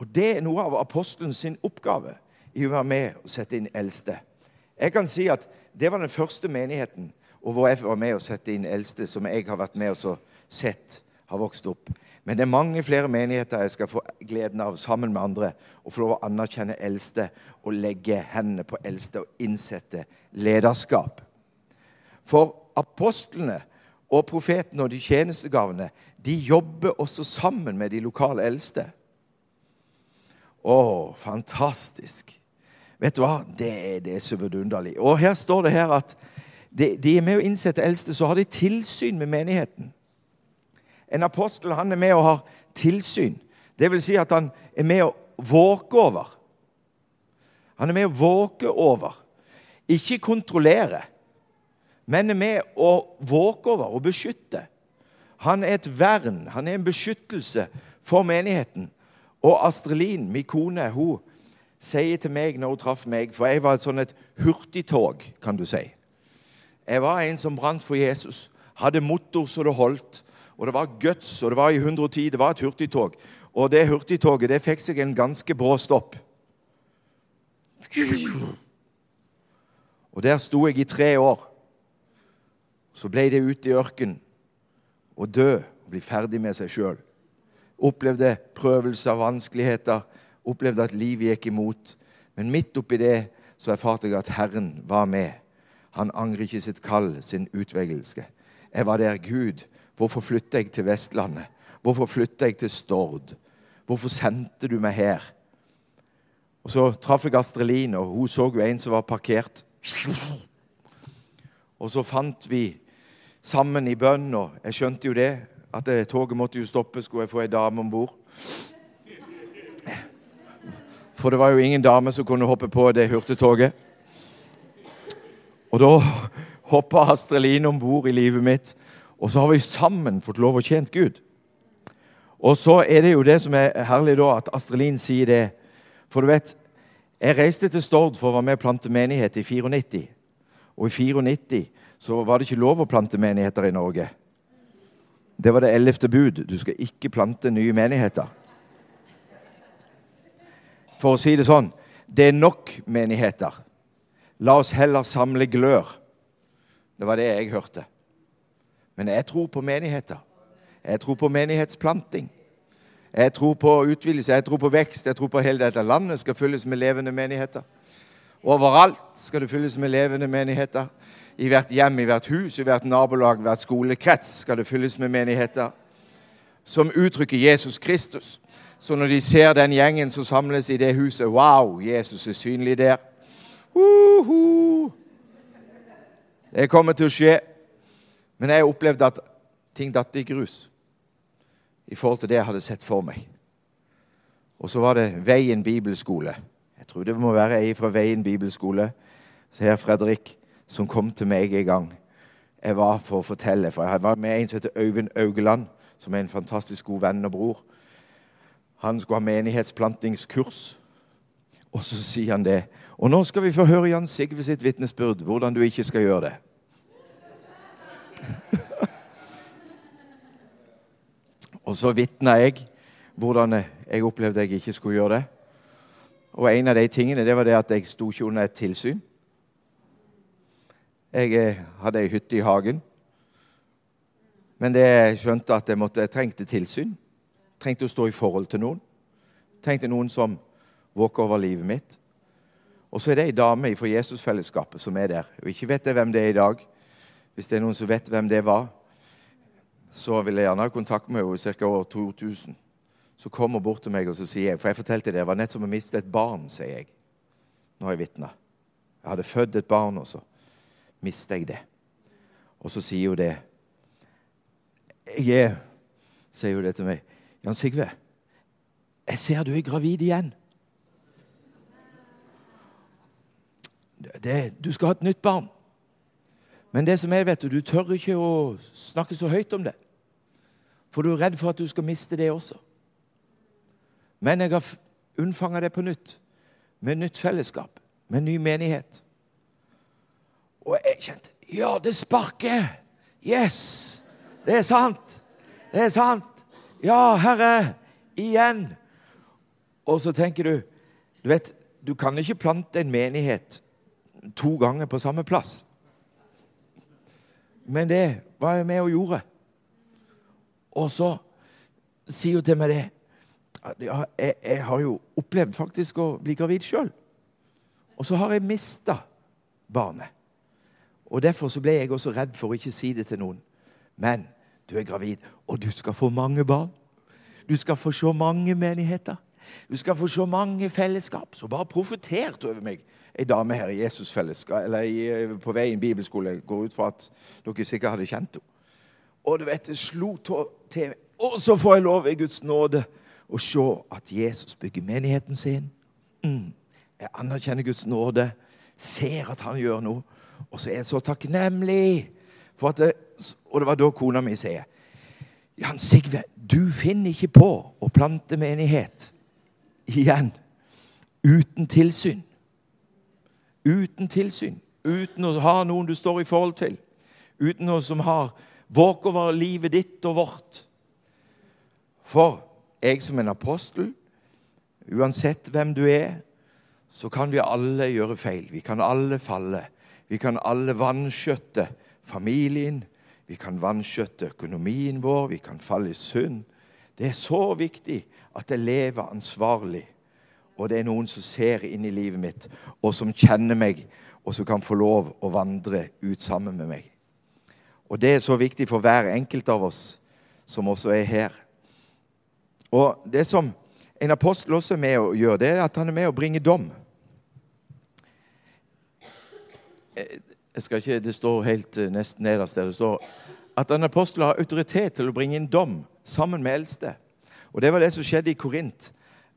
Og det er noe av apostelen sin oppgave i å være med og sette inn eldste. Jeg kan si at det var den første menigheten og hvor jeg var med og sette inn eldste som jeg har vært med og sett har vokst opp. Men det er mange flere menigheter jeg skal få gleden av sammen med andre. Å få lov å anerkjenne eldste og legge hendene på eldste og innsette lederskap. For apostlene og profetene og de tjenestegavene de jobber også sammen med de lokale eldste. Å, fantastisk. Vet du hva? Det, det er så vidunderlig. Og her står det her at de, de er med å innsette eldste, så har de tilsyn med menigheten. En apostel han er med og har tilsyn. Det vil si at han er med å våke over. Han er med å våke over. Ikke kontrollere, men er med å våke over og beskytte. Han er et vern, han er en beskyttelse for menigheten. Og Astrid Lien, min kone, hun sier til meg når hun traff meg For jeg var et sånn hurtigtog, kan du si. Jeg var en som brant for Jesus. Hadde motor så det holdt. Og det var guts, og det var i 110. Det var et hurtigtog. Og det hurtigtoget det fikk seg en ganske brå stopp. Og der sto jeg i tre år. Så ble det ute i ørkenen og dø og bli ferdig med seg sjøl. Opplevde prøvelser, vanskeligheter, opplevde at livet gikk imot. Men midt oppi det så erfarte jeg at Herren var med. Han angrer ikke sitt kall, sin utvelgelse. Jeg var der. Gud, hvorfor flytter jeg til Vestlandet? Hvorfor flytter jeg til Stord? Hvorfor sendte du meg her? Og Så traff jeg Astrid Line, og hun så jo en som var parkert. Og så fant vi sammen i bønn, og jeg skjønte jo det, at toget måtte jo stoppe, skulle jeg få ei dame om bord. For det var jo ingen dame som kunne hoppe på det hurtigtoget. Og da hoppa Astrid Line om bord i livet mitt, og så har vi sammen fått lov å tjent Gud. Og så er det jo det som er herlig da, at Astrid sier det. For du vet, jeg reiste til Stord for å være med og plante menighet i 94. Og i 94 så var det ikke lov å plante menigheter i Norge. Det var det ellevte bud. Du skal ikke plante nye menigheter. For å si det sånn det er nok menigheter. La oss heller samle glør. Det var det jeg hørte. Men jeg tror på menigheter. Jeg tror på menighetsplanting. Jeg tror på utvidelse, jeg tror på vekst. Jeg tror på hele dette landet skal fylles med levende menigheter. Overalt skal det fylles med levende menigheter. I hvert hjem, i hvert hus, i hvert nabolag, hvert skolekrets skal det fylles med menigheter som uttrykker Jesus Kristus. Så når de ser den gjengen som samles i det huset Wow, Jesus er synlig der. Uhu. Det kommer til å skje. Men jeg opplevde at ting datt i grus i forhold til det jeg hadde sett for meg. Og så var det Veien bibelskole. Jeg tror det må være ei fra Veien bibelskole, her Fredrik, som kom til meg en gang. Jeg var for å fortelle, for jeg var med en som heter Øyvind Augeland, som er en fantastisk god venn og bror. Han skulle ha menighetsplantingskurs. Og så sier han det. Og nå skal vi få høre Jan Sigve sitt vitnesbyrd, hvordan du ikke skal gjøre det. og så vitna jeg hvordan jeg opplevde jeg ikke skulle gjøre det. Og en av de tingene det var det at jeg sto ikke under et tilsyn. Jeg eh, hadde ei hytte i hagen. Men det jeg skjønte at jeg, måtte, jeg trengte tilsyn. Trengte å stå i forhold til noen. Trengte noen som våker over livet mitt. Og så er det ei dame fra Jesusfellesskapet som er der. Og ikke vet jeg hvem det er i dag. Hvis det er noen som vet hvem det var, så vil jeg gjerne ha kontakt med henne ca. år 2000. Så kommer hun bort til meg og så sier jeg, for jeg fortalte det, det var nett som å miste et barn, sier jeg. Nå har jeg vitna. Jeg hadde født et barn, og så mista jeg det. Og så sier hun det. Jeg er Sier hun det til meg. Jan Sigve, jeg ser du er gravid igjen. det, du skal ha et nytt barn. Men det som er, vet du, du tør ikke å snakke så høyt om det. For du er redd for at du skal miste det også. Men jeg har unnfanga det på nytt. Med nytt fellesskap. Med ny menighet. Og jeg kjente Ja, det sparker! Yes! Det er sant! Det er sant! Ja, Herre, igjen. Og så tenker du Du vet, du kan ikke plante en menighet to ganger på samme plass. Men det var jeg med og gjorde. Og så sier hun til meg det ja, jeg, jeg, har jo opplevd faktisk å bli gravid sjøl. Og så har jeg mista barnet. Og Derfor så ble jeg også redd for å ikke si det til noen. Men du er gravid, og du skal få mange barn. Du skal få se mange menigheter. Du skal få se mange fellesskap. Så bare profetert over meg ei dame her i Jesusfellesskap, eller i, på vei i en bibelskole. Jeg går ut fra at dere sikkert hadde kjent henne. Og du vet, det slo til Og så får jeg lov i Guds nåde å se at Jesus bygger menigheten sin. Mm. Jeg anerkjenner Guds nåde, ser at han gjør noe. Og så er jeg så takknemlig for at det, Og det var da kona mi sier Jan Sigve, du finner ikke på å plante menighet igjen uten tilsyn. Uten tilsyn. Uten å ha noen du står i forhold til. Uten noen som har våk over livet ditt og vårt. For jeg som en apostel, uansett hvem du er, så kan vi alle gjøre feil. Vi kan alle falle. Vi kan alle vanskjøtte familien. Vi kan vanskjøtte økonomien vår. Vi kan falle i synd. Det er så viktig at jeg lever ansvarlig. Og det er noen som ser inn i livet mitt, og som kjenner meg, og som kan få lov å vandre ut sammen med meg. Og det er så viktig for hver enkelt av oss som også er her. Og det som en apostel også er med å gjøre, det er at han er med å bringe dom. Jeg skal ikke, Det står helt eh, nesten nederst der det står at en apostel har autoritet til å bringe inn dom sammen med eldste. Og Det var det som skjedde i Korint.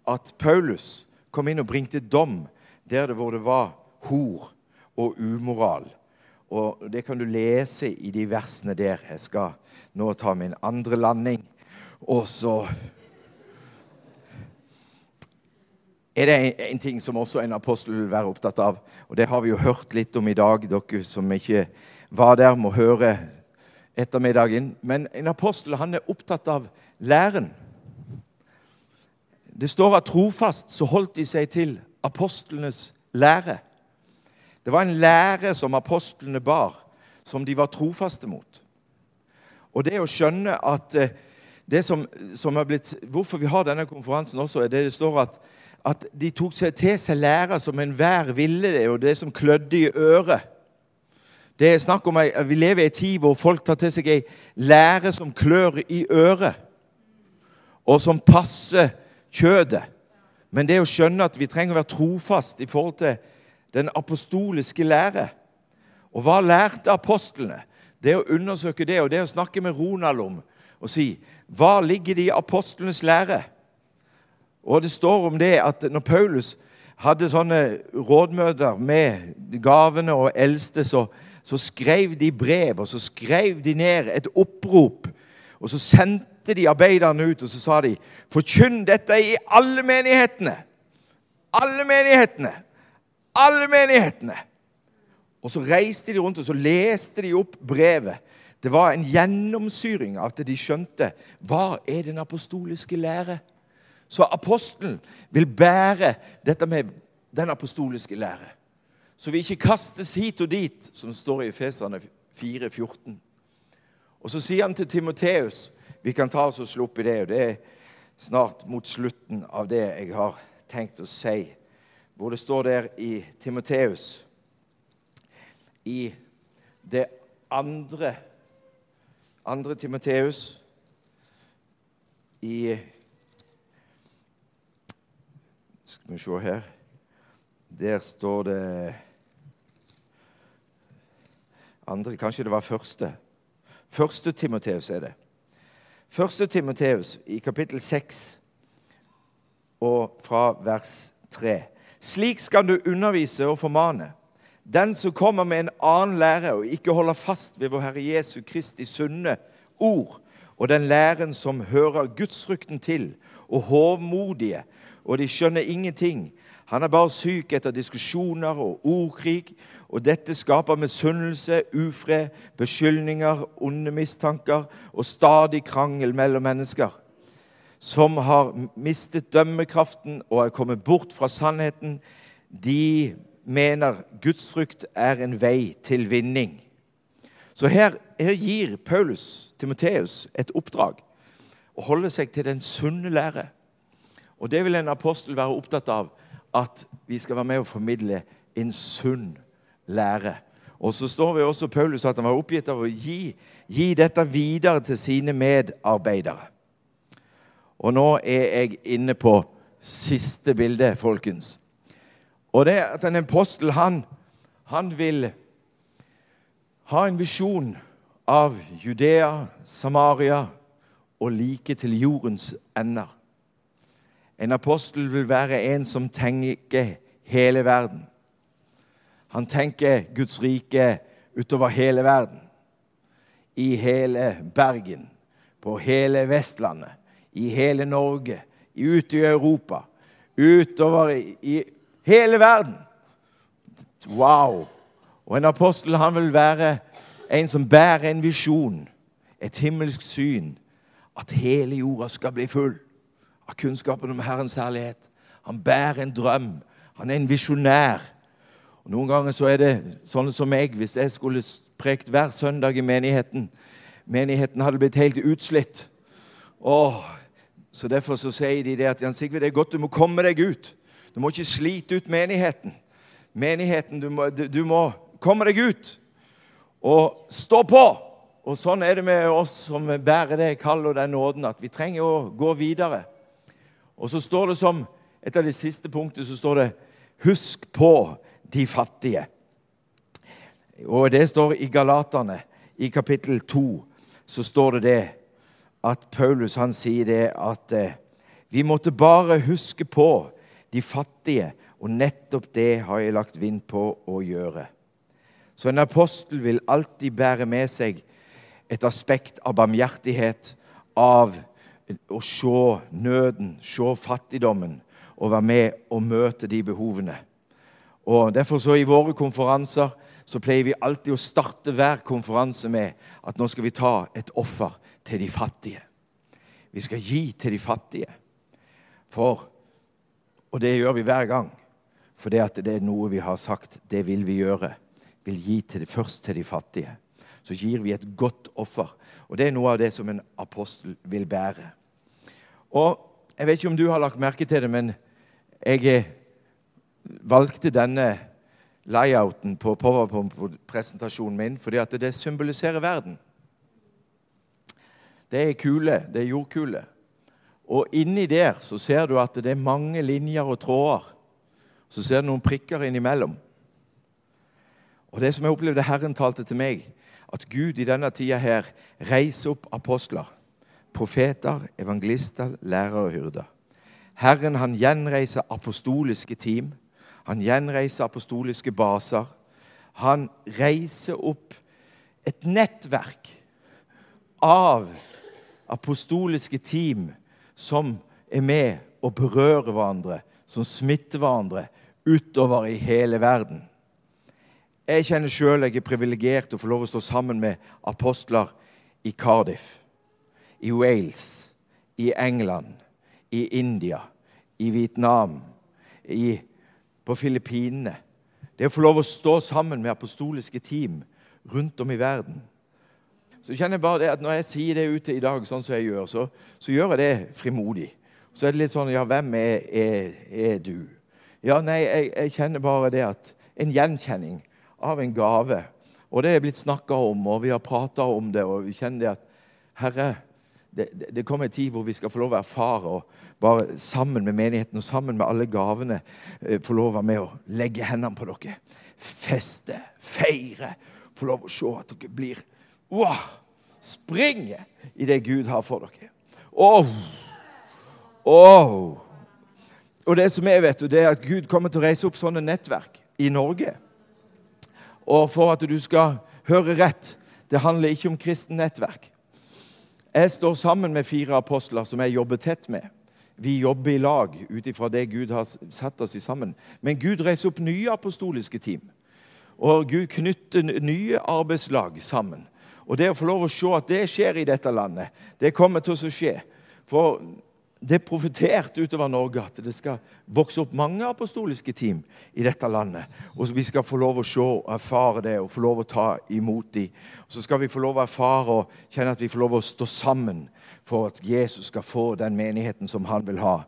At Paulus kom inn og bringte dom der det hvor det var hor og umoral. Og Det kan du lese i de versene der. Jeg skal nå ta min andre landing. Og så er det en, ting som også en apostel vil være opptatt av. Og det har vi jo hørt litt om i dag. Dere som ikke var der, må høre ettermiddagen. Men en apostel han er opptatt av læren. Det står at trofast så holdt de seg til apostlenes lære. Det var en lære som apostlene bar, som de var trofaste mot. Og det å skjønne at eh, det som, som har blitt, Hvorfor vi har denne konferansen også, er det det står at at de tok seg til seg lære som enhver ville det, og det som klødde i øret. Det er snakk om at Vi lever i en tid hvor folk tar til seg ei lære som klør i øret, og som passer kjødet. Men det å skjønne at vi trenger å være trofast i forhold til den apostoliske lære. Og hva lærte apostlene? Det å undersøke det, og det å snakke med Ronald om og si hva ligger det i apostlenes lære? Og det står om det at når Paulus hadde sånne rådmøter med gavene og eldste, så, så skrev de brev, og så skrev de ned et opprop. Og så sendte de arbeiderne ut, og så sa de Forkynn dette i alle menighetene! Alle menighetene! Alle menighetene! Og så reiste de rundt og så leste de opp brevet. Det var en gjennomsyring av at de skjønte hva er den apostoliske lære. Så apostelen vil bære dette med den apostoliske lære. Så vi ikke kastes hit og dit, som står i Efeserne 4,14. Og så sier han til Timoteus Vi kan ta oss og slå opp i det, og det er snart mot slutten av det jeg har tenkt å si. Hvor det står der i Timoteus I det andre andre Timoteus i Skal vi se her Der står det andre Kanskje det var første. Første Timoteus er det. Første Timoteus i kapittel 6 og fra vers 3. Slik skal du undervise og formane. Den som kommer med en annen lære og ikke holder fast ved vår Herre Jesu Kristi sunne ord, og den læren som hører gudsfrykten til, og hovmodige, og de skjønner ingenting. Han er bare syk etter diskusjoner og ordkrig, og dette skaper misunnelse, ufred, beskyldninger, onde mistanker og stadig krangel mellom mennesker. som har mistet dømmekraften og er kommet bort fra sannheten, de mener gudsfrykt er en vei til vinning. Så her, her gir Paulus Timoteus et oppdrag å holde seg til den sunne lære. Og det vil en apostel være opptatt av, at vi skal være med og formidle en sunn lære. Og så står vi også Paulus at han var oppgitt av å gi, gi dette videre til sine medarbeidere. Og nå er jeg inne på siste bilde, folkens. Og det at en apostel, han, han vil ha en visjon av Judea, Samaria og like til jordens ender. En apostel vil være en som tenker hele verden. Han tenker Guds rike utover hele verden. I hele Bergen, på hele Vestlandet, i hele Norge, ute i Europa, utover i, i hele verden. Wow! Og en apostel han vil være en som bærer en visjon, et himmelsk syn, at hele jorda skal bli full av kunnskapen om Herrens herlighet. Han bærer en drøm. Han er en visjonær. Og Noen ganger så er det sånne som meg, hvis jeg skulle prekt hver søndag i menigheten Menigheten hadde blitt helt utslitt. Åh, så Derfor så sier de det at Jan Sigve, det er godt du må komme deg ut. Du må ikke slite ut menigheten. Menigheten, du må, du må komme deg ut og stå på. Og Sånn er det med oss som bærer det kallet og den nåden, at vi trenger å gå videre. Og så står det som et av de siste punktene så står det 'Husk på de fattige'. Og det står i Galaterne, i kapittel 2, så står det det at Paulus han sier det at eh, vi måtte bare huske på de fattige, og nettopp det har jeg lagt vind på å gjøre. Så en apostel vil alltid bære med seg et aspekt av barmhjertighet, av å se nøden, se fattigdommen, og være med og møte de behovene. Og Derfor så i våre konferanser så pleier vi alltid å starte hver konferanse med at nå skal vi ta et offer til de fattige. Vi skal gi til de fattige. For Og det gjør vi hver gang. For det, at det er noe vi har sagt, det vil vi gjøre. Vil gi til det, først til de fattige så gir vi et godt offer. Og Det er noe av det som en apostel vil bære. Og Jeg vet ikke om du har lagt merke til det, men jeg eh, valgte denne layouten på powerpoint-presentasjonen min fordi at det symboliserer verden. Det er kule. Det er jordkule. Og inni der så ser du at det er mange linjer og tråder. Så ser du noen prikker innimellom. Og det som jeg opplevde Herren talte til meg, at Gud i denne tida her reiser opp apostler, profeter, evangelister, lærere og hyrder. Herren han gjenreiser apostoliske team. Han gjenreiser apostoliske baser. Han reiser opp et nettverk av apostoliske team som er med og berører hverandre, som smitter hverandre utover i hele verden. Jeg kjenner sjøl jeg er privilegert å få lov å stå sammen med apostler i Cardiff, i Wales, i England, i India, i Vietnam, i, på Filippinene. Det å få lov å stå sammen med apostoliske team rundt om i verden. Så kjenner jeg bare det at Når jeg sier det ute i dag, sånn som jeg gjør, så, så gjør jeg det frimodig. Så er det litt sånn Ja, hvem er, er, er du? Ja, nei, jeg, jeg kjenner bare det at En gjenkjenning av en gave. Og det er blitt snakka om, og vi har prata om det, og vi kjenner det at Herre, det, det kommer en tid hvor vi skal få lov å erfare og bare sammen med menigheten og sammen med alle gavene eh, få lov å være med og legge hendene på dere. Feste, feire, få lov å se at dere blir wow, Springer i det Gud har for dere. Oh, oh. Og det som er, vet du, det er at Gud kommer til å reise opp sånne nettverk i Norge. Og for at du skal høre rett det handler ikke om kristen nettverk. Jeg står sammen med fire apostler som jeg jobber tett med. Vi jobber i lag ut ifra det Gud har satt oss i sammen. Men Gud reiser opp nye apostoliske team. Og Gud knytter nye arbeidslag sammen. Og det å få lov å se at det skjer i dette landet, det kommer til å skje. For det er profetert utover Norge at det skal vokse opp mange apostoliske team i dette landet. Og vi skal få lov å se og erfare det og få lov å ta imot dem. Og så skal vi få lov å erfare og kjenne at vi får lov å stå sammen for at Jesus skal få den menigheten som han vil ha.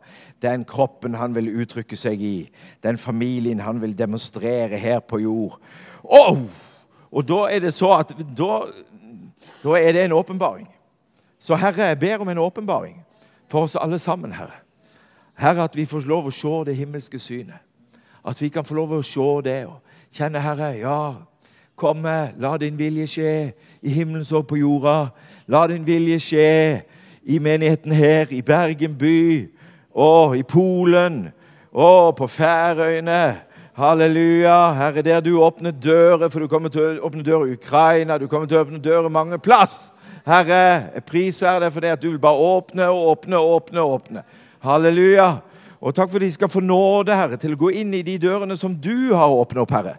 Den kroppen han vil uttrykke seg i. Den familien han vil demonstrere her på jord. Oh! Og da er det så at da, da er det en åpenbaring. Så Herre, jeg ber om en åpenbaring for oss alle sammen, Herre. Herre, at vi får lov å se det himmelske synet. At vi kan få lov å se det og kjenne, Herre, ja, komme, la din vilje skje i himmelen så på jorda. La din vilje skje i menigheten her, i Bergen by, og i Polen, og på Færøyene. Halleluja. Herre, der du åpner dører, for du kommer til å åpne dører i Ukraina, du kommer til å åpne dører mange plass. Herre, jeg priser deg for det at du vil bare åpne og åpne og åpne. og åpne. Halleluja. Og takk for at de skal få nåde, Herre, til å gå inn i de dørene som du har åpnet opp, Herre.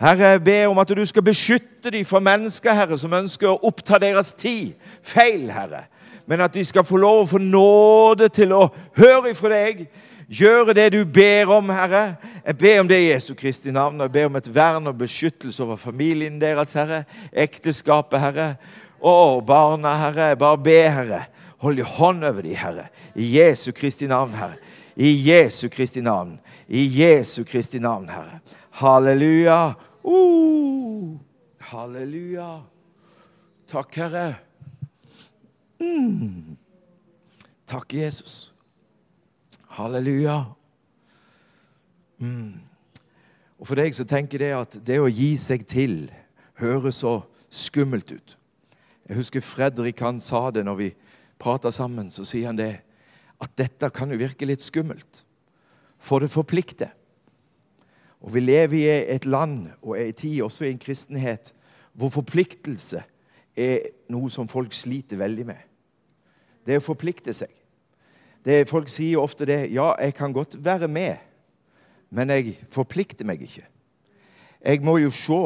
Herre, jeg ber om at du skal beskytte dem for mennesker, Herre, som ønsker å oppta deres tid. Feil, Herre. Men at de skal få lov å få nåde til å høre ifra deg. Gjøre det du ber om, Herre. Jeg ber om det i Jesu Kristi navn. og Jeg ber om et vern og beskyttelse over familien deres, Herre. Ekteskapet, Herre. Å, barna, Herre, bare be, Herre. Hold i hånd over dem, Herre. I Jesu Kristi navn, Herre. I Jesu Kristi navn. I Jesu Kristi navn, Herre. Halleluja. Uh, halleluja. Takk, Herre. Mm. Takk, Jesus. Halleluja. Mm. Og For deg så tenker jeg at det å gi seg til høres så skummelt ut. Jeg husker Fredrik han sa det når vi prata sammen. Så sier han det at dette kan jo virke litt skummelt, for det forplikter. Og Vi lever i et land og i tid, også i en kristenhet, hvor forpliktelse er noe som folk sliter veldig med. Det er å forplikte seg. Det, folk sier ofte det Ja, jeg kan godt være med, men jeg forplikter meg ikke. Jeg må jo se.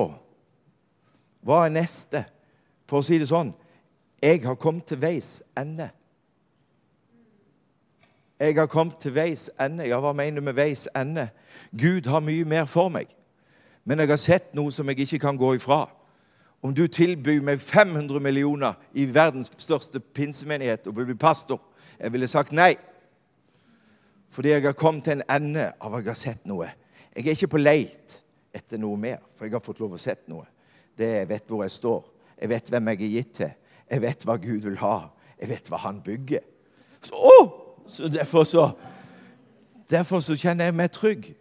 Hva er neste? For å si det sånn jeg har kommet til veis ende. Jeg har kommet til veis ende. Ja, hva mener du med veis ende? Gud har mye mer for meg. Men jeg har sett noe som jeg ikke kan gå ifra. Om du tilbyr meg 500 millioner i verdens største pinsemenighet og blir pastor, jeg ville sagt nei. Fordi jeg har kommet til en ende av at jeg har sett noe. Jeg er ikke på leit etter noe mer, for jeg har fått lov å sett noe. Det Jeg vet hvor jeg står. Jeg vet hvem jeg er gitt til. Jeg vet hva Gud vil ha. Jeg vet hva han bygger. Så, å, så derfor, så, derfor så kjenner jeg meg trygg.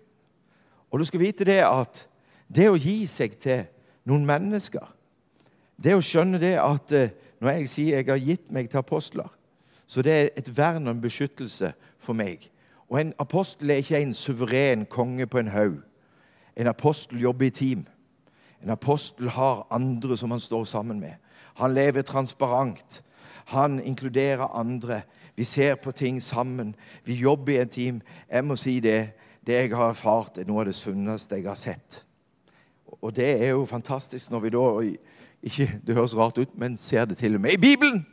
Og du skal vite det at det å gi seg til noen mennesker Det å skjønne det at eh, når jeg sier jeg har gitt meg til apostler, så det er et vern og en beskyttelse for meg. Og en apostel er ikke en suveren konge på en haug. En apostel jobber i team. En apostel har andre som han står sammen med. Han lever transparent. Han inkluderer andre. Vi ser på ting sammen. Vi jobber i et team. Jeg må si det. Det jeg har erfart, er noe av det sunneste jeg har sett. Og det er jo fantastisk når vi da ikke, Det høres rart ut, men ser det til og med i Bibelen!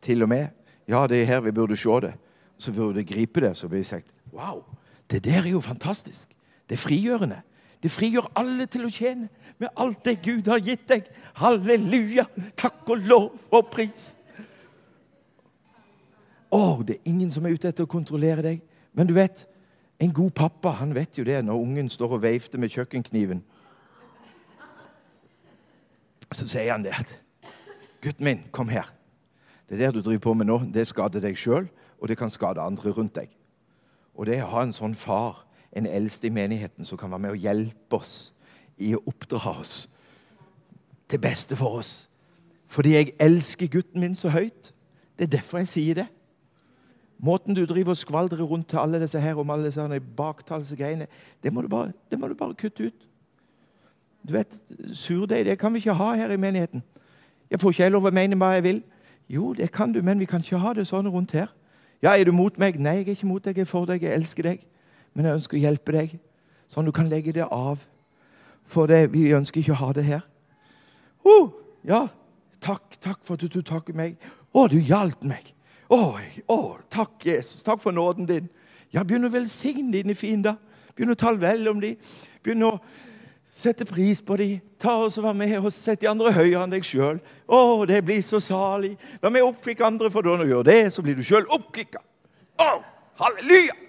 Til og med. Ja, det er her vi burde se det. Så burde vi gripe det. Så blir det sagt Wow, det der er jo fantastisk. Det er frigjørende. Det frigjør alle til å tjene med alt det Gud har gitt deg. Halleluja! Takk og lov og pris. Å, det er ingen som er ute etter å kontrollere deg. Men du vet, en god pappa han vet jo det når ungen står og veifter med kjøkkenkniven. Så sier han det at 'Gutten min, kom her. Det der du driver på med nå, det skader deg sjøl, og det kan skade andre rundt deg.' Og det å ha en sånn far en eldste i menigheten som kan være med og hjelpe oss i å oppdra oss til beste for oss. Fordi jeg elsker gutten min så høyt. Det er derfor jeg sier det. Måten du driver og skvaldrer rundt til alle disse her om alle disse baktalsgreiene, det må, du bare, det må du bare kutte ut. Du vet, Surdeig det kan vi ikke ha her i menigheten. Jeg får ikke lov å mene hva jeg vil. Jo, det kan du, men vi kan ikke ha det sånn rundt her. Ja, Er du mot meg? Nei, jeg er ikke mot deg. Jeg er for deg. Jeg elsker deg. Men jeg ønsker å hjelpe deg, sånn du kan legge det av. For det, vi ønsker ikke å ha det her. Uh, ja, takk, takk for at du tok meg. Å, du hjalp meg. Å, å, takk, Jesus. Takk for nåden din. Ja, begynn å velsigne dine fiender. Begynn å tale vel om dem. Begynn å sette pris på dem. Ta oss og Vær med og sette de andre høyere enn deg sjøl. Å, det blir så salig. Vær med og oppkvikk andre, for når du gjør det, så blir du sjøl oppkvikka. Halleluja!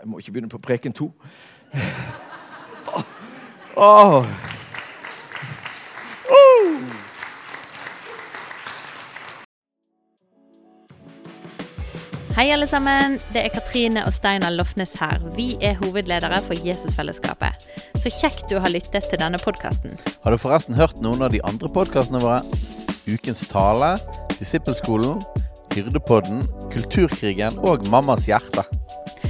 Jeg må ikke begynne på preken to. Åh. Hei, alle sammen. Det er Katrine og Steinar Lofnes her. Vi er hovedledere for Jesusfellesskapet. Så kjekt du har lyttet til denne podkasten. Har du forresten hørt noen av de andre podkastene våre? Ukens tale, Disippelskolen, Hyrdepodden, Kulturkrigen og Mammas hjerte.